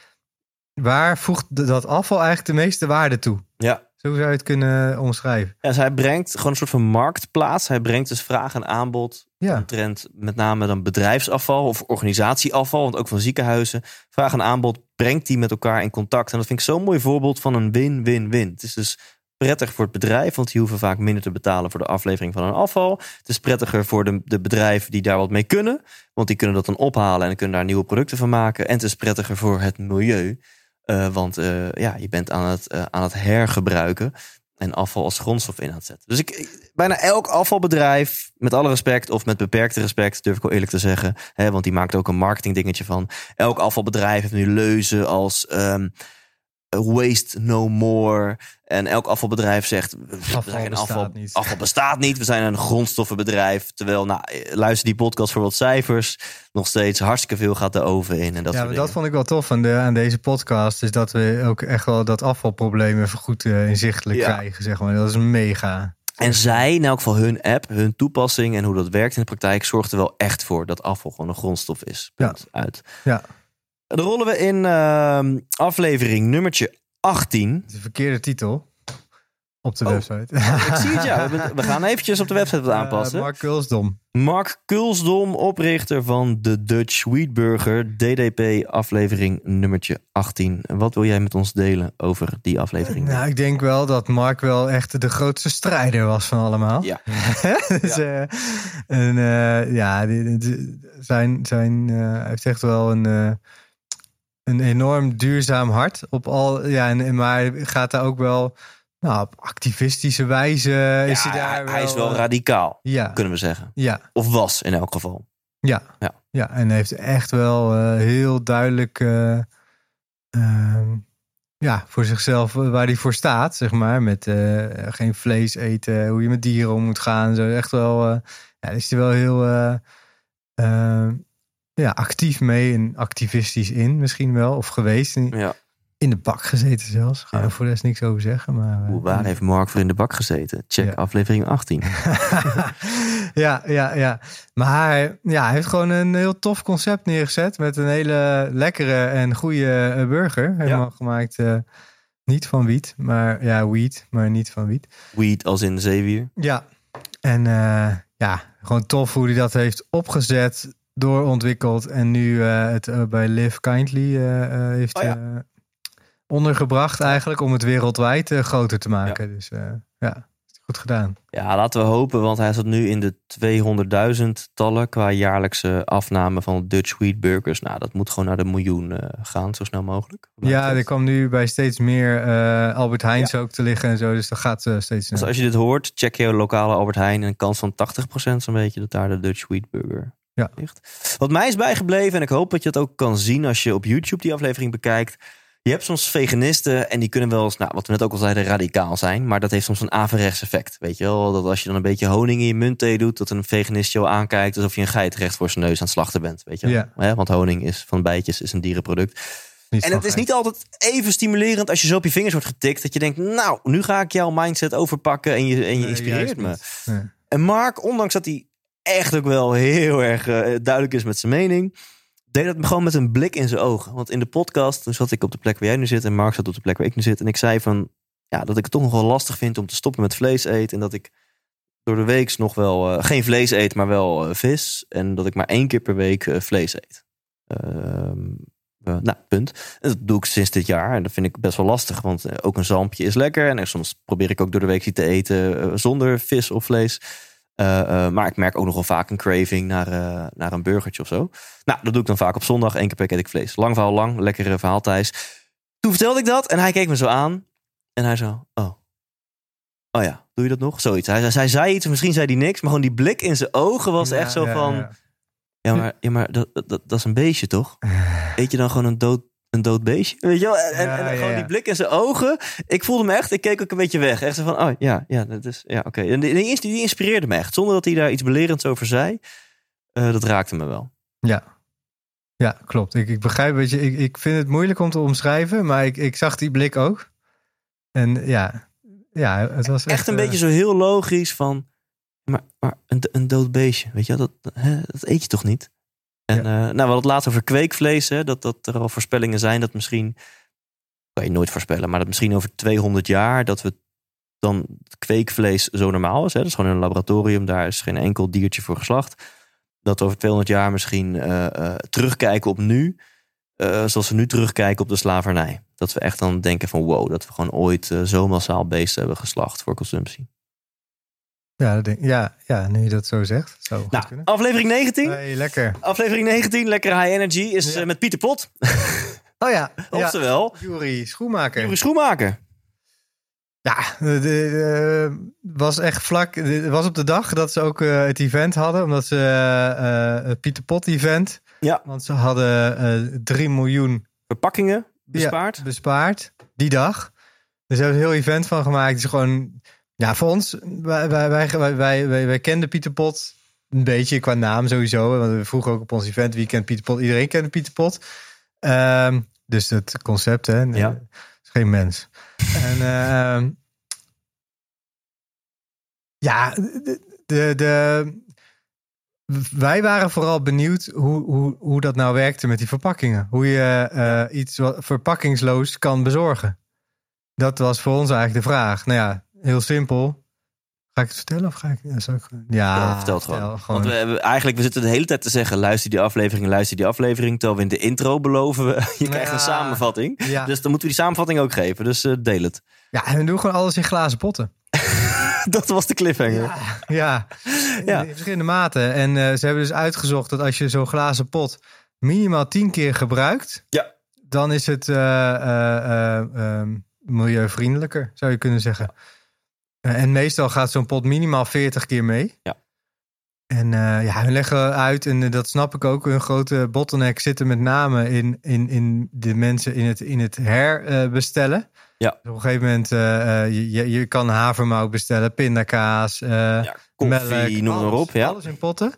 waar voegt dat afval eigenlijk de meeste waarde toe. Ja. Zo zou je het kunnen omschrijven. Ja, dus hij brengt gewoon een soort van marktplaats. Hij brengt dus vraag en aanbod Ja. omtrent met name dan bedrijfsafval of organisatieafval, want ook van ziekenhuizen. Vraag en aanbod brengt die met elkaar in contact. En dat vind ik zo'n mooi voorbeeld van een win-win-win. Het is dus prettig voor het bedrijf, want die hoeven vaak minder te betalen voor de aflevering van hun afval. Het is prettiger voor de, de bedrijven die daar wat mee kunnen, want die kunnen dat dan ophalen en kunnen daar nieuwe producten van maken. En het is prettiger voor het milieu, eh, want eh, ja, je bent aan het, eh, aan het hergebruiken en afval als grondstof in aan het zetten. Dus ik, bijna elk afvalbedrijf, met alle respect of met beperkte respect, durf ik wel eerlijk te zeggen, hè, want die maakt ook een marketing dingetje van. Elk afvalbedrijf heeft nu leuzen als ehm, waste no more. En elk afvalbedrijf zegt, Afval zijn geen bestaat afval, niet. afval bestaat niet. We zijn een grondstoffenbedrijf. Terwijl, nou, luister die podcast voor wat cijfers. Nog steeds hartstikke veel gaat de oven in. En dat ja, dat vond ik wel tof aan, de, aan deze podcast. Is dat we ook echt wel dat afvalprobleem even goed eh, inzichtelijk Ja. krijgen. Zeg maar. Dat is mega. En zij, in elk geval hun app, hun toepassing en hoe dat werkt in de praktijk, zorgt er wel echt voor dat afval gewoon een grondstof is. Punt. Uit. Ja. Dan rollen we in ehm, aflevering nummertje 18. Het is een verkeerde titel op de Oh. website. Ik zie het ja. We, we gaan eventjes op de website wat aanpassen. Eh, Mark Kulsdom. Mark Kulsdom, oprichter van de Dutch Sweetburger, DDP aflevering nummertje 18. En wat wil jij met ons delen over die aflevering? Nou, ik denk wel dat Mark wel echt de grootste strijder was van allemaal. Ja. dus, eh, en, eh, ja, die- die- zijn, zijn, hij heeft echt wel een, een enorm duurzaam hart. Op al, ja, en, maar gaat daar ook wel nou, op activistische wijze. is hij, daar hij is wel eh, radicaal, Ja, kunnen we zeggen. ja, Of was in elk geval. ja, Ja. ja. en heeft echt wel eh, heel duidelijk ehm, ja, voor zichzelf waar hij voor staat, zeg maar. Met geen vlees eten, hoe je met dieren om moet gaan. Zo echt wel, ja, is hij wel heel eh, eh, ja, actief mee en activistisch in misschien wel. Of geweest. In, Ja. in de bak gezeten zelfs. Ga Ja. er voor de rest niks over zeggen. Maar, eh, Hoe, waar heeft Mark voor in de bak gezeten? Check Ja. aflevering 18. ja, ja, ja. Maar hij- ja, hij heeft gewoon een heel tof concept neergezet. Met een hele lekkere en goede eh, burger. Helemaal gemaakt. eh, niet van wiet, maar ja, wiet, maar niet van wiet. Weed als in de zeewier. Ja, en eh, ja, gewoon tof hoe hij dat heeft opgezet, doorontwikkeld. En nu eh, het eh, bij Live Kindly eh, eh, heeft Oh ja. eh, ondergebracht eigenlijk om het wereldwijd eh, groter te maken. Dus eh, ja, goed gedaan. Ja, laten we hopen, want hij zat nu in de 200.000 tallen qua jaarlijkse afname van Dutch Sweetburgers. Nou, dat moet gewoon naar de miljoen eh, gaan, zo snel mogelijk. Ja, er kwam nu bij steeds meer eh, Albert Heijns ook te liggen en zo. Dus dat gaat eh, steeds Dus als je dit hoort, check je lokale Albert Heijn. En een kans van 80% zo'n beetje dat daar de Dutch Sweetburger Ja. Wat mij is bijgebleven, en ik hoop dat je het ook kan zien als je op YouTube die aflevering bekijkt. je hebt soms veganisten en die kunnen wel eens, nou, wat we net ook al zeiden, radicaal zijn. Maar dat heeft soms een averechts effect. Weet je wel, dat als je dan een beetje honing in je muntthee doet, dat een veganist aan aankijkt alsof je een geit recht voor zijn neus aan het slachten bent. Weet je wel? Ja. Want honing is van bijtjes, is een dierenproduct. Niet En het is niet altijd even stimulerend als je zo op je vingers wordt getikt. Dat je denkt, nou, nu ga ik jouw mindset overpakken en je, en je Nee, inspireert me. Nee. En Mark, ondanks dat hij echt ook wel heel erg eh, duidelijk is met zijn mening, deed dat gewoon met een blik in zijn ogen. Want in de podcast, toen zat ik op de plek waar jij nu zit en Mark zat op de plek waar ik nu zit. En ik zei van, ja, dat ik het toch nog wel lastig vind om te stoppen met vlees eten. En dat ik door de week nog wel eh, geen vlees eet, maar wel eh, vis. En dat ik maar één keer per week vlees eet. Ehm, eh, nou, punt. En dat doe ik sinds dit jaar. En dat vind ik best wel lastig, want ook een zalmpje is lekker. En soms probeer ik ook door de week iets te eten zonder vis of vlees. Eh, eh, maar ik merk ook nog wel vaak een craving naar, eh, naar een burgertje of zo. Nou, dat doe ik dan vaak op zondag. Eén keer per eet ik vlees. Lang verhaal lang. Lekkere verhaal Thijs. Toen vertelde ik dat en hij keek me zo aan. En hij zo, oh. Oh ja, doe je dat nog? Zoiets. Hij, hij zei iets, misschien zei hij niks. Maar gewoon die blik in zijn ogen was Ja, echt zo ja, van... ja. Ja, maar, ja, maar dat, dat, dat is een beestje, toch? Eet je dan gewoon een dood, een dood beestje? Weet je wel? En, Ja, en gewoon ja. die blik in zijn ogen. Ik voelde me echt, ik keek ook een beetje weg. Echt zo van, oh ja, ja, dat is, ja, oké. En die, die, die inspireerde me echt. Zonder dat hij daar iets belerends over zei. Eh, dat raakte me wel. Ja. Ja, klopt. Ik, ik begrijp, weet je, ik, ik vind het moeilijk om te omschrijven, maar ik, ik zag die blik ook. En ja, ja het was echt, Echt een eh, beetje zo heel logisch van... Maar, maar een, een dood beestje, weet je wel? Dat, hè, dat eet je toch niet? En eh, nou, we hadden het laatst over kweekvlees. Hè, dat, dat er al voorspellingen zijn dat misschien... Kan je nooit voorspellen, maar dat misschien over 200 jaar... dat we dan kweekvlees zo normaal is. Hè? Dat is gewoon in een laboratorium. Daar is geen enkel diertje voor geslacht. Dat we over 200 jaar misschien eh, eh, terugkijken op nu... zoals we nu terugkijken op de slavernij. Dat we echt dan denken van wow, dat we gewoon ooit zo massaal beesten hebben geslacht voor consumptie. Ja, dat denk, ja, ja, nu je dat zo zegt. Zou Nou, kunnen. aflevering 19. Hey, lekker. Aflevering 19, lekker high energy, is Ja. eh, met Pieter Pot. Oh ja, ja. Oftewel, Jury Schoenmaker. Jury Schoenmaker. Ja, eh, was echt vlak. Het was op de dag dat ze ook eh, het event hadden, omdat ze eh, eh, het Pieter Pot event. Ja. Want ze hadden eh 3 miljoen Verpakkingen bespaard. Ja, bespaard die dag. Dus ze hebben een heel event van gemaakt. Het is gewoon, ja, voor ons, wij, wij, wij, wij, kenden Pieter Pot een beetje qua naam sowieso. Want we vroegen ook op ons event wie kent Pieter Pot. Iedereen kent Pieter Pot. Ehm, dus het concept, hè. Ja. is geen mens. en ehm, ja, de, de, de- wij waren vooral benieuwd hoe, hoe, hoe dat nou werkte met die verpakkingen. Hoe je eh, iets wat verpakkingsloos kan bezorgen. Dat was voor ons eigenlijk de vraag. Nou ja, heel simpel. Ga ik het vertellen of ga ik... Ja, zou ik ja, Ja, vertel het gewoon. Want we hebben eigenlijk, we zitten de hele tijd te zeggen: luister die aflevering, luister die aflevering. Terwijl we in de intro beloven we, je krijgt een samenvatting. ja. Dus dan moeten we die samenvatting ook geven. Dus eh, deel het. ja, en we doen gewoon alles in glazen potten. Dat was de cliffhanger. Ja, ja. Ja. in verschillende maten. En eh, ze hebben dus uitgezocht dat als je zo'n glazen pot minimaal tien keer gebruikt, Ja. dan is het eh, eh, eh, ehm, milieuvriendelijker, zou je kunnen zeggen. En meestal gaat zo'n pot minimaal 40 keer mee. Ja. En eh, ja, hun leggen uit, en eh, dat snap ik ook, hun grote bottleneck zitten met name in, in, in de mensen in het, in het herbestellen. Ja. Dus op een gegeven moment, eh, eh, je, je- je kan havermout bestellen, pindakaas, eh, Ja, koffie, melk, noem maar op. Ja. Alles in potten.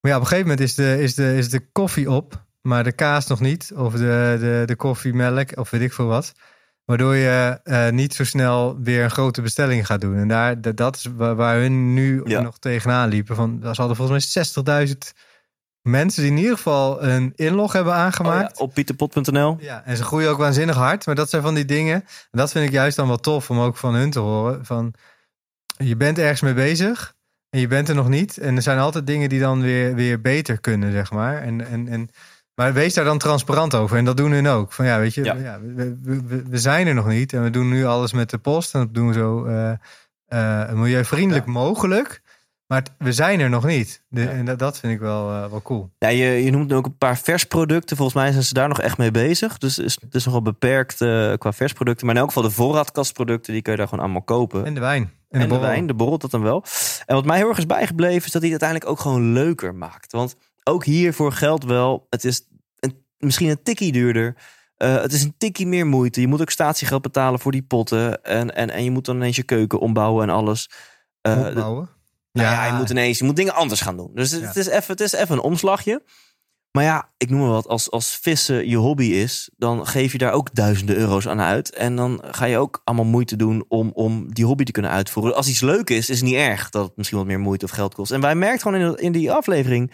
Maar ja, op een gegeven moment is de, is de, is de koffie op, maar de kaas nog niet. Of de, de, de koffiemelk, of weet ik veel wat. Waardoor je eh, niet zo snel weer een grote bestelling gaat doen. En daar, dat- is waar, waar hun nu Ja. nog tegenaan liepen. Van, ze hadden volgens mij 60.000 mensen die in ieder geval een inlog hebben Oh ja, aangemaakt. op pieterpot.nl. Ja, en ze groeien ook waanzinnig hard. Maar dat zijn van die dingen. En dat vind ik juist dan wel tof om ook van hun te horen. Van, je bent ergens mee bezig en je bent er nog niet. En er zijn altijd dingen die dan weer, weer beter kunnen, zeg maar. En, en, en, maar wees daar dan transparant over. En dat doen hun ook. Van ja, weet je, Ja. ja. we, we, we, we zijn er nog niet. En we doen nu alles met de post. En dat doen we zo eh, eh, milieuvriendelijk mogelijk. Maar het- we zijn er nog niet. De, Ja. En dat, dat vind ik wel, eh, wel cool. Ja, je, je noemt ook een paar versproducten. Volgens mij zijn ze daar nog echt mee bezig. Dus het is, het is nogal beperkt qua versproducten. Maar in elk geval de voorraadkastproducten, die kun je daar gewoon allemaal kopen. En de wijn. En de, borrel. wijn, de borrelt dat dan wel. En wat mij heel erg is bijgebleven, is dat hij het uiteindelijk ook gewoon leuker maakt. Want ook hiervoor geldt wel, het is een, misschien een tikkie duurder. Eh, het is een tikkie meer moeite. Je moet ook statiegeld betalen voor die potten. En, en, en je moet dan ineens je keuken ombouwen en alles. Eh, Opbouwen. nou ja, je moet ineens je moet dingen anders gaan doen. Dus het, Ja. het is even, het is even een omslagje. Maar ja, ik noem maar wat. Als, als vissen je hobby is, dan geef je daar ook duizenden euro's aan uit. En dan ga je ook allemaal moeite doen om, om die hobby te kunnen uitvoeren. Als iets leuk is, is het niet erg dat het misschien wat meer moeite of geld kost. En wij merkten gewoon in, in die aflevering,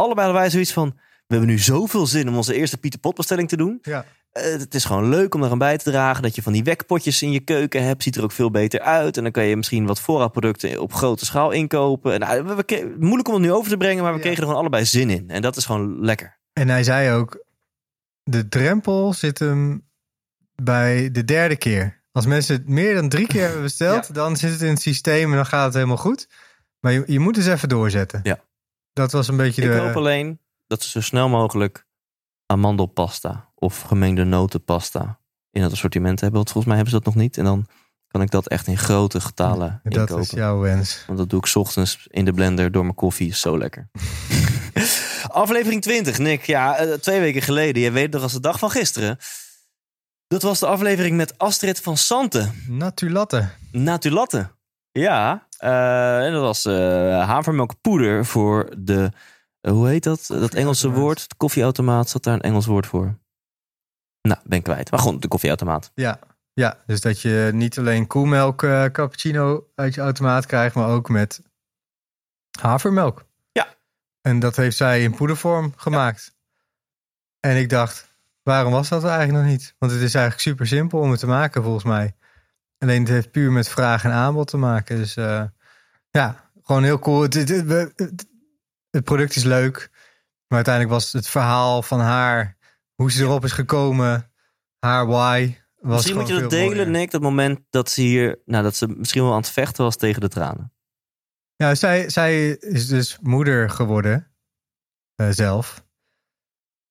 allebei hadden wij zoiets van... We hebben nu zoveel zin om onze eerste Pieter Pot bestelling te doen. Ja. Eh, het is gewoon leuk om er aan bij te dragen. Dat je van die wekpotjes in je keuken hebt. Ziet er ook veel beter uit. En dan kan je misschien wat voorraadproducten op grote schaal inkopen. En, nou, we, we moeilijk om het nu over te brengen. Maar we Ja. kregen er gewoon allebei zin in. En dat is gewoon lekker. En hij zei ook, de drempel zit hem bij de derde keer. Als mensen het meer dan drie keer hebben besteld, dan zit het in het systeem en dan gaat het helemaal goed. Maar je, je moet dus even doorzetten. Ja. Dat was een beetje Ik de... hoop alleen dat ze zo snel mogelijk amandelpasta of gemengde notenpasta in het assortiment hebben. Want volgens mij hebben ze dat nog niet. En dan kan ik dat echt in grote getalen dat inkopen. is jouw wens. Want dat doe ik 's ochtends in de blender door mijn koffie. Is zo lekker. aflevering 20, Nick. Ja, eh, twee weken geleden. Je weet nog als de dag van gisteren. Dat was de aflevering met Astrid van Santen. Natulatte. Natulatte. Ja, eh, en dat was eh havermelkpoeder voor de... eh, hoe heet dat? Dat Engelse woord. De koffieautomaat. Zat daar een Engels woord voor? Nou, ben kwijt. Maar gewoon de koffieautomaat. Ja. ja, dus dat je niet alleen koelmelk eh, cappuccino uit je automaat krijgt, maar ook met havermelk. Ja. En dat heeft zij in poedervorm gemaakt. En ik dacht, waarom was dat eigenlijk nog niet? Want het is eigenlijk super simpel om het te maken volgens mij. Alleen het heeft puur met vraag en aanbod te maken. Dus eh, ja, gewoon heel cool. Het, het, product is leuk. Maar uiteindelijk was het verhaal van haar, hoe ze erop is gekomen, haar why. Was misschien moet je dat delen, mooier. Nick. Dat moment dat ze hier... Nou, dat ze misschien wel aan het vechten was tegen de tranen. Ja, zij, zij is dus moeder geworden eh, zelf.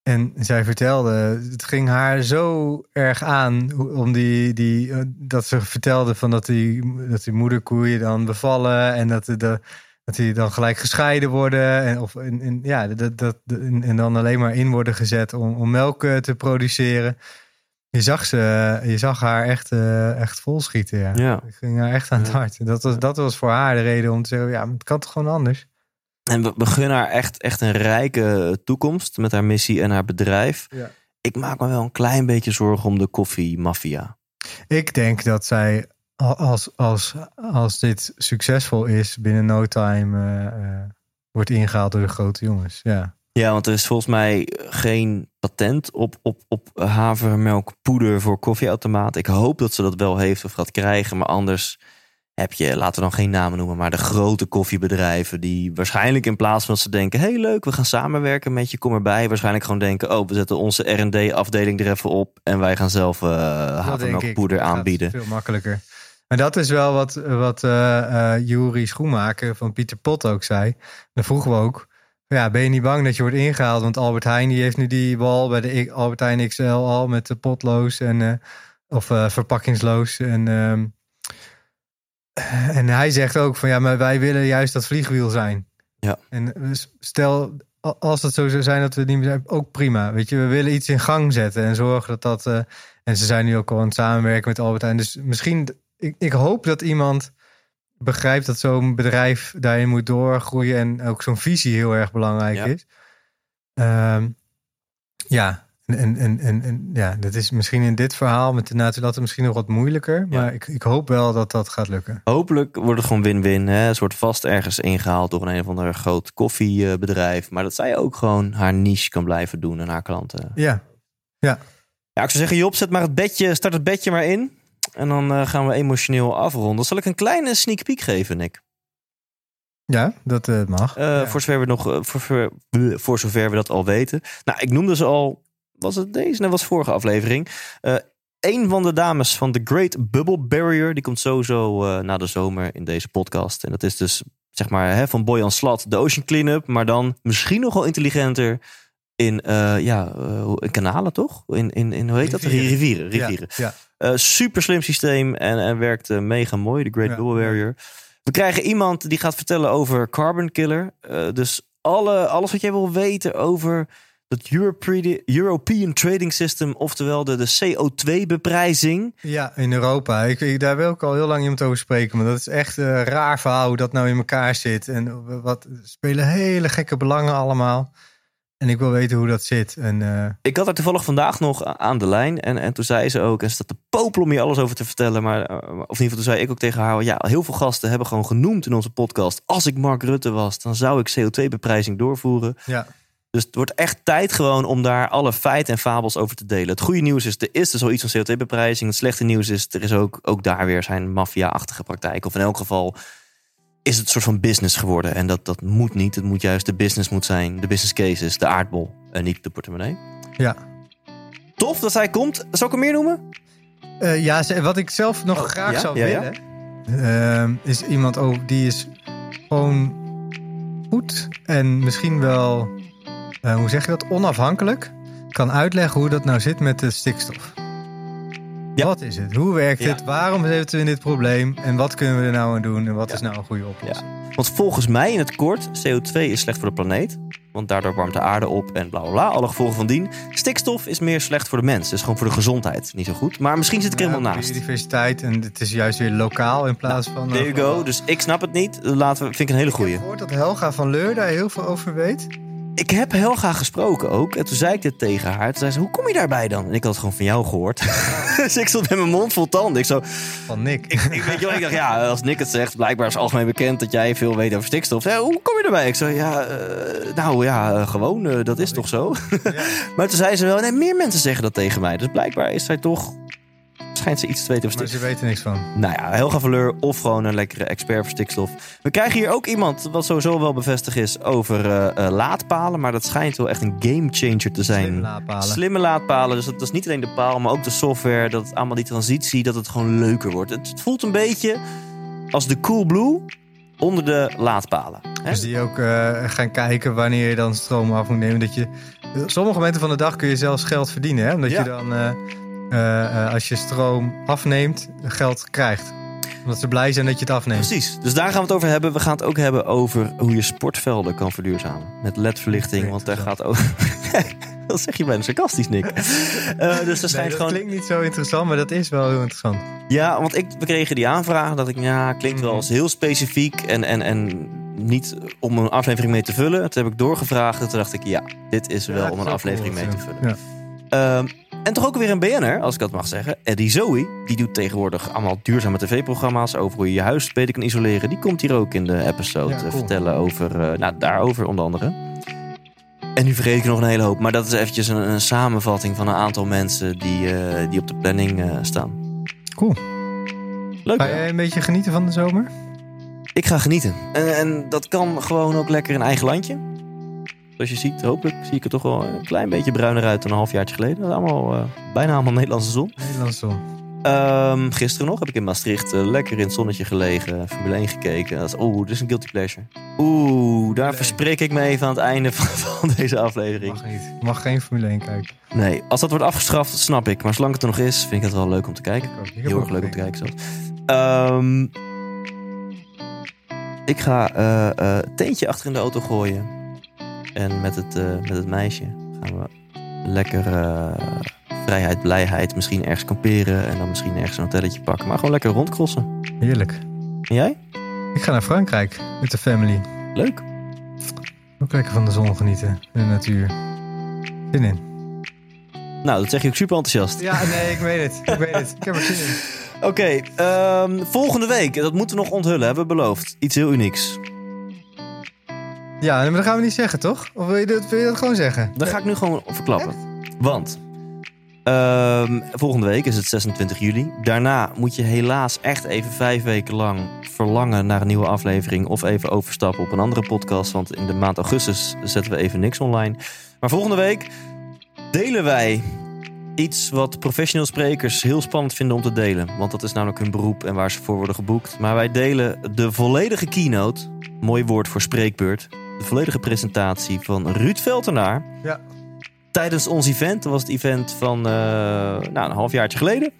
En zij vertelde, het ging haar zo erg aan om die, die, eh, dat ze vertelde van dat die, dat die moederkoeien dan bevallen en dat, de, dat die dan gelijk gescheiden worden en, of, en, en, ja, dat, dat, en, en dan alleen maar in worden gezet om, om melk eh, te produceren. Je zag, ze, je zag haar echt, eh, echt vol schieten. Ja. Ja. Het ging haar echt aan het hart. Dat was, dat was voor haar de reden om te zeggen: ja, het kan toch gewoon anders? En we, we gunnen haar echt, echt een rijke toekomst met haar missie en haar bedrijf. Ja. Ik maak me wel een klein beetje zorgen om de koffiemafia. Ik denk dat zij, al- als, als, als dit succesvol is, binnen no time eh, eh, wordt ingehaald door de grote jongens. Ja. Ja, want er is volgens mij geen patent op, op, op havermelkpoeder voor koffieautomaat. Ik hoop dat ze dat wel heeft of gaat krijgen. Maar anders heb je, laten we dan geen namen noemen, maar de grote koffiebedrijven die waarschijnlijk in plaats van dat ze denken, hey leuk, we gaan samenwerken met je, kom erbij. Waarschijnlijk gewoon denken, oh, we zetten onze R&D afdeling er even op en wij gaan zelf eh denk ik. havermelkpoeder aanbieden. Veel makkelijker. Maar dat is wel wat, wat eh eh Juri Schoenmaker van Pieter Pot ook zei. Dan vroegen we ook. Ja, ben je niet bang dat je wordt ingehaald? Want Albert Heijn die heeft nu die wal bij de Albert Heijn XL al met de potloos en eh, of eh, verpakkingsloos. En, ehm, en hij zegt ook van ja, maar wij willen juist dat vliegwiel zijn. Ja. En stel als het zo zou zijn dat we het niet meer zijn, ook prima. Weet je, we willen iets in gang zetten en zorgen dat dat. eh, en ze zijn nu ook al aan het samenwerken met Albert Heijn. Dus misschien, ik, ik hoop dat iemand begrijpt dat zo'n bedrijf daarin moet doorgroeien en ook zo'n visie heel erg belangrijk Ja. is. Ehm, ja, en, en, en, en, ja, dat is misschien in dit verhaal met de Natulatte misschien nog wat moeilijker. Ja. Maar ik, ik hoop wel dat dat gaat lukken. Hopelijk wordt het gewoon win-win. hè. Een soort vast ergens ingehaald door een, een of ander groot koffiebedrijf. Maar dat zij ook gewoon haar niche kan blijven doen en haar klanten. Ja, Ja, ik zou zeggen, Job, zet maar het bedje, start het bedje maar in. En dan eh, gaan we emotioneel afronden. Zal ik een kleine sneak peek geven, Nick? ja dat eh, mag. Eh, Ja. Voor zover we nog, voor, voor, voor zover we dat al weten. Nou, ik noemde ze al. Was het deze? Dat was vorige aflevering. Eh een van de dames van The Great Bubble Barrier. Die komt sowieso eh, na de zomer in deze podcast. En dat is dus, zeg maar, hè, van Boyan Slat, de Ocean Cleanup. Maar dan misschien nog wel intelligenter in, eh, ja, in kanalen, toch? In, in, in hoe heet dat? Rivieren. Rivieren. Rivieren. ja. Super slim systeem en, en werkt mega mooi, de Great Ja. Bubble Barrier. We krijgen iemand die gaat vertellen over Carbon Killer. Dus alle, alles wat jij wil weten over Dat European Trading System, oftewel de, de CO2-beprijzing. Ja, in Europa. Ik, ik- daar wil ik al heel lang iemand over spreken. Maar dat is echt een raar verhaal hoe dat nou in elkaar zit. En wat spelen hele gekke belangen allemaal. En ik wil weten hoe dat zit. En eh, Ik had haar toevallig vandaag nog aan de lijn. En, en toen zei ze ook, en ze staat te popelen om hier alles over te vertellen. Maar, eh, of in ieder geval toen zei ik ook tegen haar... ja, heel veel gasten hebben gewoon genoemd in onze podcast... als ik Mark Rutte was, dan zou ik CO2-beprijzing doorvoeren. ja, Dus het wordt echt tijd gewoon om daar alle feiten en fabels over te delen. Het goede nieuws is, er is dus al iets van CO2-beprijzing. Het slechte nieuws is, er is ook, ook daar weer zijn maffia-achtige praktijken. Of in elk geval is het een soort van business geworden. En dat, dat moet niet. Het moet juist de business moet zijn. De business case is de aardbol en niet de portemonnee. ja. Tof dat zij komt. Zal ik er meer noemen? Eh, ja, wat ik zelf nog Oh, graag ja? zou Ja, ja. willen, ehm, is iemand over die is gewoon goed en misschien wel, eh, hoe zeg je dat, onafhankelijk kan uitleggen hoe dat nou zit met de stikstof. Ja. Wat is het? Hoe werkt Ja. het? Waarom zitten we in dit probleem? En wat kunnen we er nou aan doen? En wat Ja. is nou een goede oplossing? Want volgens mij in het kort, CO2 is slecht voor de planeet. Want daardoor warmt de aarde op en bla bla bla. Alle gevolgen van dien. Stikstof is meer slecht voor de mens. Dus gewoon voor de gezondheid. Niet zo goed. Maar misschien zit ik er helemaal naast. Biodiversiteit en het is juist weer lokaal in plaats van... There you go. Dus ik snap het niet. Laten we, vind ik een hele Ik heb goeie. gehoord dat Helga van Leur daar heel veel over weet. Ik heb Helga gesproken ook. En toen zei ik dit tegen haar. Toen zei ze, hoe kom je daarbij dan? En ik had het gewoon van jou gehoord. dus ik stond met mijn mond vol tanden. Ik zo, Van Nick. ik, weet je wel, ik dacht, ja, als Nick het zegt, blijkbaar is algemeen bekend dat jij veel weet over stikstof. Zei, hoe kom je erbij? Ik zo, ja, eh, nou ja, gewoon, eh, dat is toch zo? maar toen zei ze wel, nee, meer mensen zeggen dat tegen mij. Dus blijkbaar is zij toch, schijnt ze iets te weten over Maar stikstof. ze weten niks van. Nou ja, Helga Valeur of gewoon een lekkere expert voor stikstof. We krijgen hier ook iemand, wat sowieso wel bevestigd is, over eh, eh, laadpalen. Maar dat schijnt wel echt een gamechanger te zijn. Slim laadpalen. Slimme laadpalen. Dus dat, dat is niet alleen de paal, maar ook de software. Dat het allemaal die transitie, dat het gewoon leuker wordt. Het, het voelt een beetje als de Coolblue onder de laadpalen. Hè? Dus die ook eh, gaan kijken wanneer je dan stroom af moet nemen. Dat je, sommige momenten van de dag kun je zelfs geld verdienen. Hè? Omdat Ja. je dan, eh, eh, als je stroom afneemt, geld krijgt. Omdat ze blij zijn dat je het afneemt. Precies, dus daar gaan we het over hebben. We gaan het ook hebben over hoe je sportvelden kan verduurzamen. Met LED-verlichting, want daar gaat ook... dat zeg je bijna sarcastisch, Nick. Eh, dus Nee, dat gewoon... klinkt niet zo interessant, maar dat is wel heel interessant. Ja, want ik, we kregen die aanvraag dat ik, ja, klinkt wel Mhm. als heel specifiek en, en, en niet om een aflevering mee te vullen. Toen heb ik doorgevraagd en toen dacht ik, ja, dit is wel Ja, om een aflevering cool, mee te ja. vullen. En toch ook weer een BN'er, als ik dat mag zeggen. Eddie Zoe, die doet tegenwoordig allemaal duurzame tv-programma's over hoe je je huis beter kan isoleren. Die komt hier ook in de episode Ja, cool. vertellen over, eh, nou, daarover onder andere. En nu vergeet ik nog een hele hoop, maar dat is eventjes een, een samenvatting van een aantal mensen die, eh, die op de planning eh, staan. Cool. Leuk, Ga jij een beetje genieten van de zomer? Ik ga genieten. En, en dat kan gewoon ook lekker in eigen landje. Zoals je ziet, hopelijk zie ik er toch wel een klein beetje bruiner uit dan een halfjaartje geleden. Dat is allemaal, eh, bijna allemaal Nederlandse zon. Nederlandse zon. Ehm, gisteren nog heb ik in Maastricht eh, lekker in het zonnetje gelegen. Formule 1 gekeken. Oeh, dit is een guilty pleasure. Oeh, daar Nee. verspreek ik me even aan het einde van, van deze aflevering. Mag niet. Mag geen Formule 1 kijken. Nee, als dat wordt afgeschaft, snap ik. Maar zolang het er nog is, vind ik het wel leuk om te kijken. Ik Heel erg leuk om te kijken zelfs. Ehm, ik ga eh, het teentje achter in de auto gooien. En met het, eh, met het meisje gaan we lekker eh, vrijheid, blijheid. Misschien ergens kamperen. En dan misschien ergens een hotelletje pakken. Maar gewoon lekker rondcrossen. Heerlijk. En jij? Ik ga naar Frankrijk met de family. Leuk. Ook lekker van de zon genieten. En de natuur. Zin in. Nou, dat zeg je ook super enthousiast. Ja, nee, ik weet het. Ik weet het. Ik heb er zin in. Oké, ehm, volgende week. Dat moeten we nog onthullen, hebben we beloofd. Iets heel unieks. Ja, maar dat gaan we niet zeggen, toch? Of wil je dat, wil je gewoon zeggen? Dat ga ik nu gewoon verklappen. Want ehm, volgende week is het 26 juli. Daarna moet je helaas echt even vijf weken lang verlangen naar een nieuwe aflevering. Of even overstappen op een andere podcast. Want in de maand augustus zetten we even niks online. Maar volgende week delen wij iets wat professioneel sprekers heel spannend vinden om te delen. Want dat is namelijk hun beroep en waar ze voor worden geboekt. Maar wij delen de volledige keynote. Mooi woord voor spreekbeurt. De volledige presentatie van Ruud Veltenaar Ja. tijdens ons event. Dat was het event van eh, nou, een halfjaartje geleden.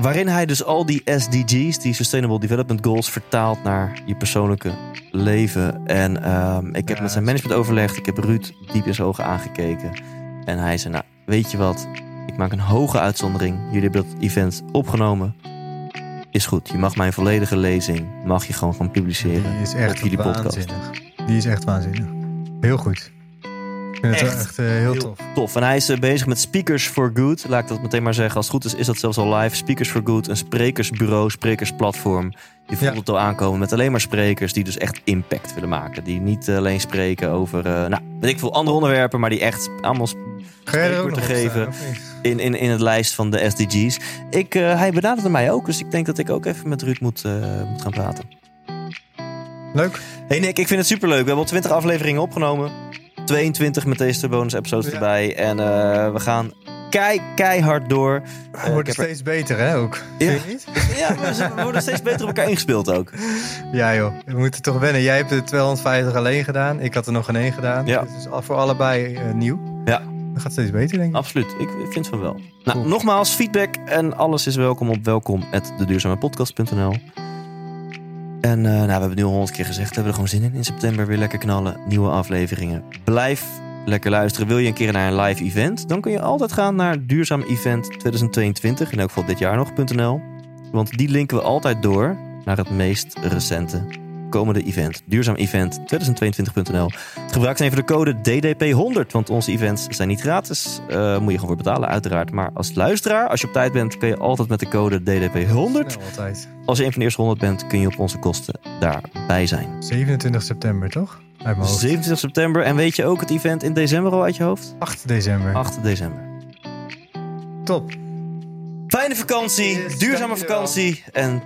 waarin hij dus al die SDG's, die Sustainable Development Goals, vertaalt naar je persoonlijke leven. En ehm, ik heb Ja, met zijn management overlegd. Ik heb Ruud diep in zijn ogen aangekeken. En hij zei, nou, weet je wat? Ik maak een hoge uitzondering. Jullie hebben dat event opgenomen. Is goed. Je mag mijn volledige lezing, mag je gewoon gaan publiceren. Die is echt op jullie podcast. waanzinnig. Die is echt waanzinnig. Heel goed. Ik vind het wel Echt echt eh, heel, heel tof. Tof. En hij is eh, bezig met Speakers for Good. Laat ik dat meteen maar zeggen. Als het goed is, is dat zelfs al live. Speakers for Good, een sprekersbureau, sprekersplatform. Je voelt Ja. het al aankomen met alleen maar sprekers die dus echt impact willen maken. Die niet alleen spreken over, eh, nou, weet ik veel, andere onderwerpen, maar die echt allemaal sp- Ga jij er ook spreekwoord nog te geven. in, in, in het lijst van de SDG's. Ik, eh, hij benaderde mij ook, dus ik denk dat ik ook even met Ruud moet, eh, moet gaan praten. Leuk. Hey Nick, ik vind het superleuk. We hebben al 20 afleveringen opgenomen. 22 met deze bonus episodes Ja. erbij. En eh, we gaan kei, keihard door. We Eh, worden er- steeds beter, hè, ook. Ja. Vind je niet? Ja, we, worden steeds beter op elkaar ingespeeld ook. Ja, joh. We moeten toch wennen. Jij hebt de 250 alleen gedaan. Ik had er nog een één gedaan. Ja. Het is al voor allebei eh, nieuw. Ja. Dat gaat steeds beter, denk ik. Absoluut, ik vind van wel. Nou, Cool. nogmaals, feedback en alles is welkom op welkom.deduurzamepodcast.nl En eh, nou, we hebben nu al honderd keer gezegd. We hebben er gewoon zin in. In september weer lekker knallen. Nieuwe afleveringen. Blijf lekker luisteren. Wil je een keer naar een live event? Dan kun je altijd gaan naar Duurzaam Event 2022. In elk geval dit jaar nog.nl. Want die linken we altijd door naar het meest recente komende event. Duurzaam Event 2022.nl. Gebruik dan even de code DDP100. Want onze events zijn niet gratis. Eh moet je gewoon voor betalen, uiteraard. Maar als luisteraar, als je op tijd bent, kun je altijd met de code DDP100. Snel altijd. Als je een van de eerste 100 bent, kun je op onze kosten daarbij zijn. 27 september, toch? Uit mijn hoofd. 27 september. En weet je ook het event in december al uit je hoofd? 8 december. 8 december. Top. Fijne vakantie, Yes, duurzame dankjewel. vakantie. En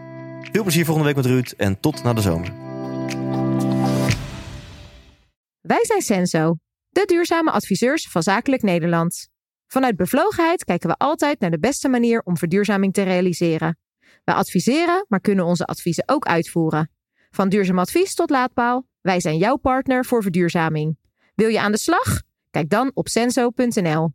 veel plezier volgende week met Ruud. En tot na de zomer. Wij zijn Senso, de duurzame adviseurs van Zakelijk Nederland. Vanuit bevlogenheid kijken we altijd naar de beste manier om verduurzaming te realiseren. Wij adviseren, maar kunnen onze adviezen ook uitvoeren. Van duurzaam advies tot laadpaal, wij zijn jouw partner voor verduurzaming. Wil je aan de slag? Kijk dan op senso.nl.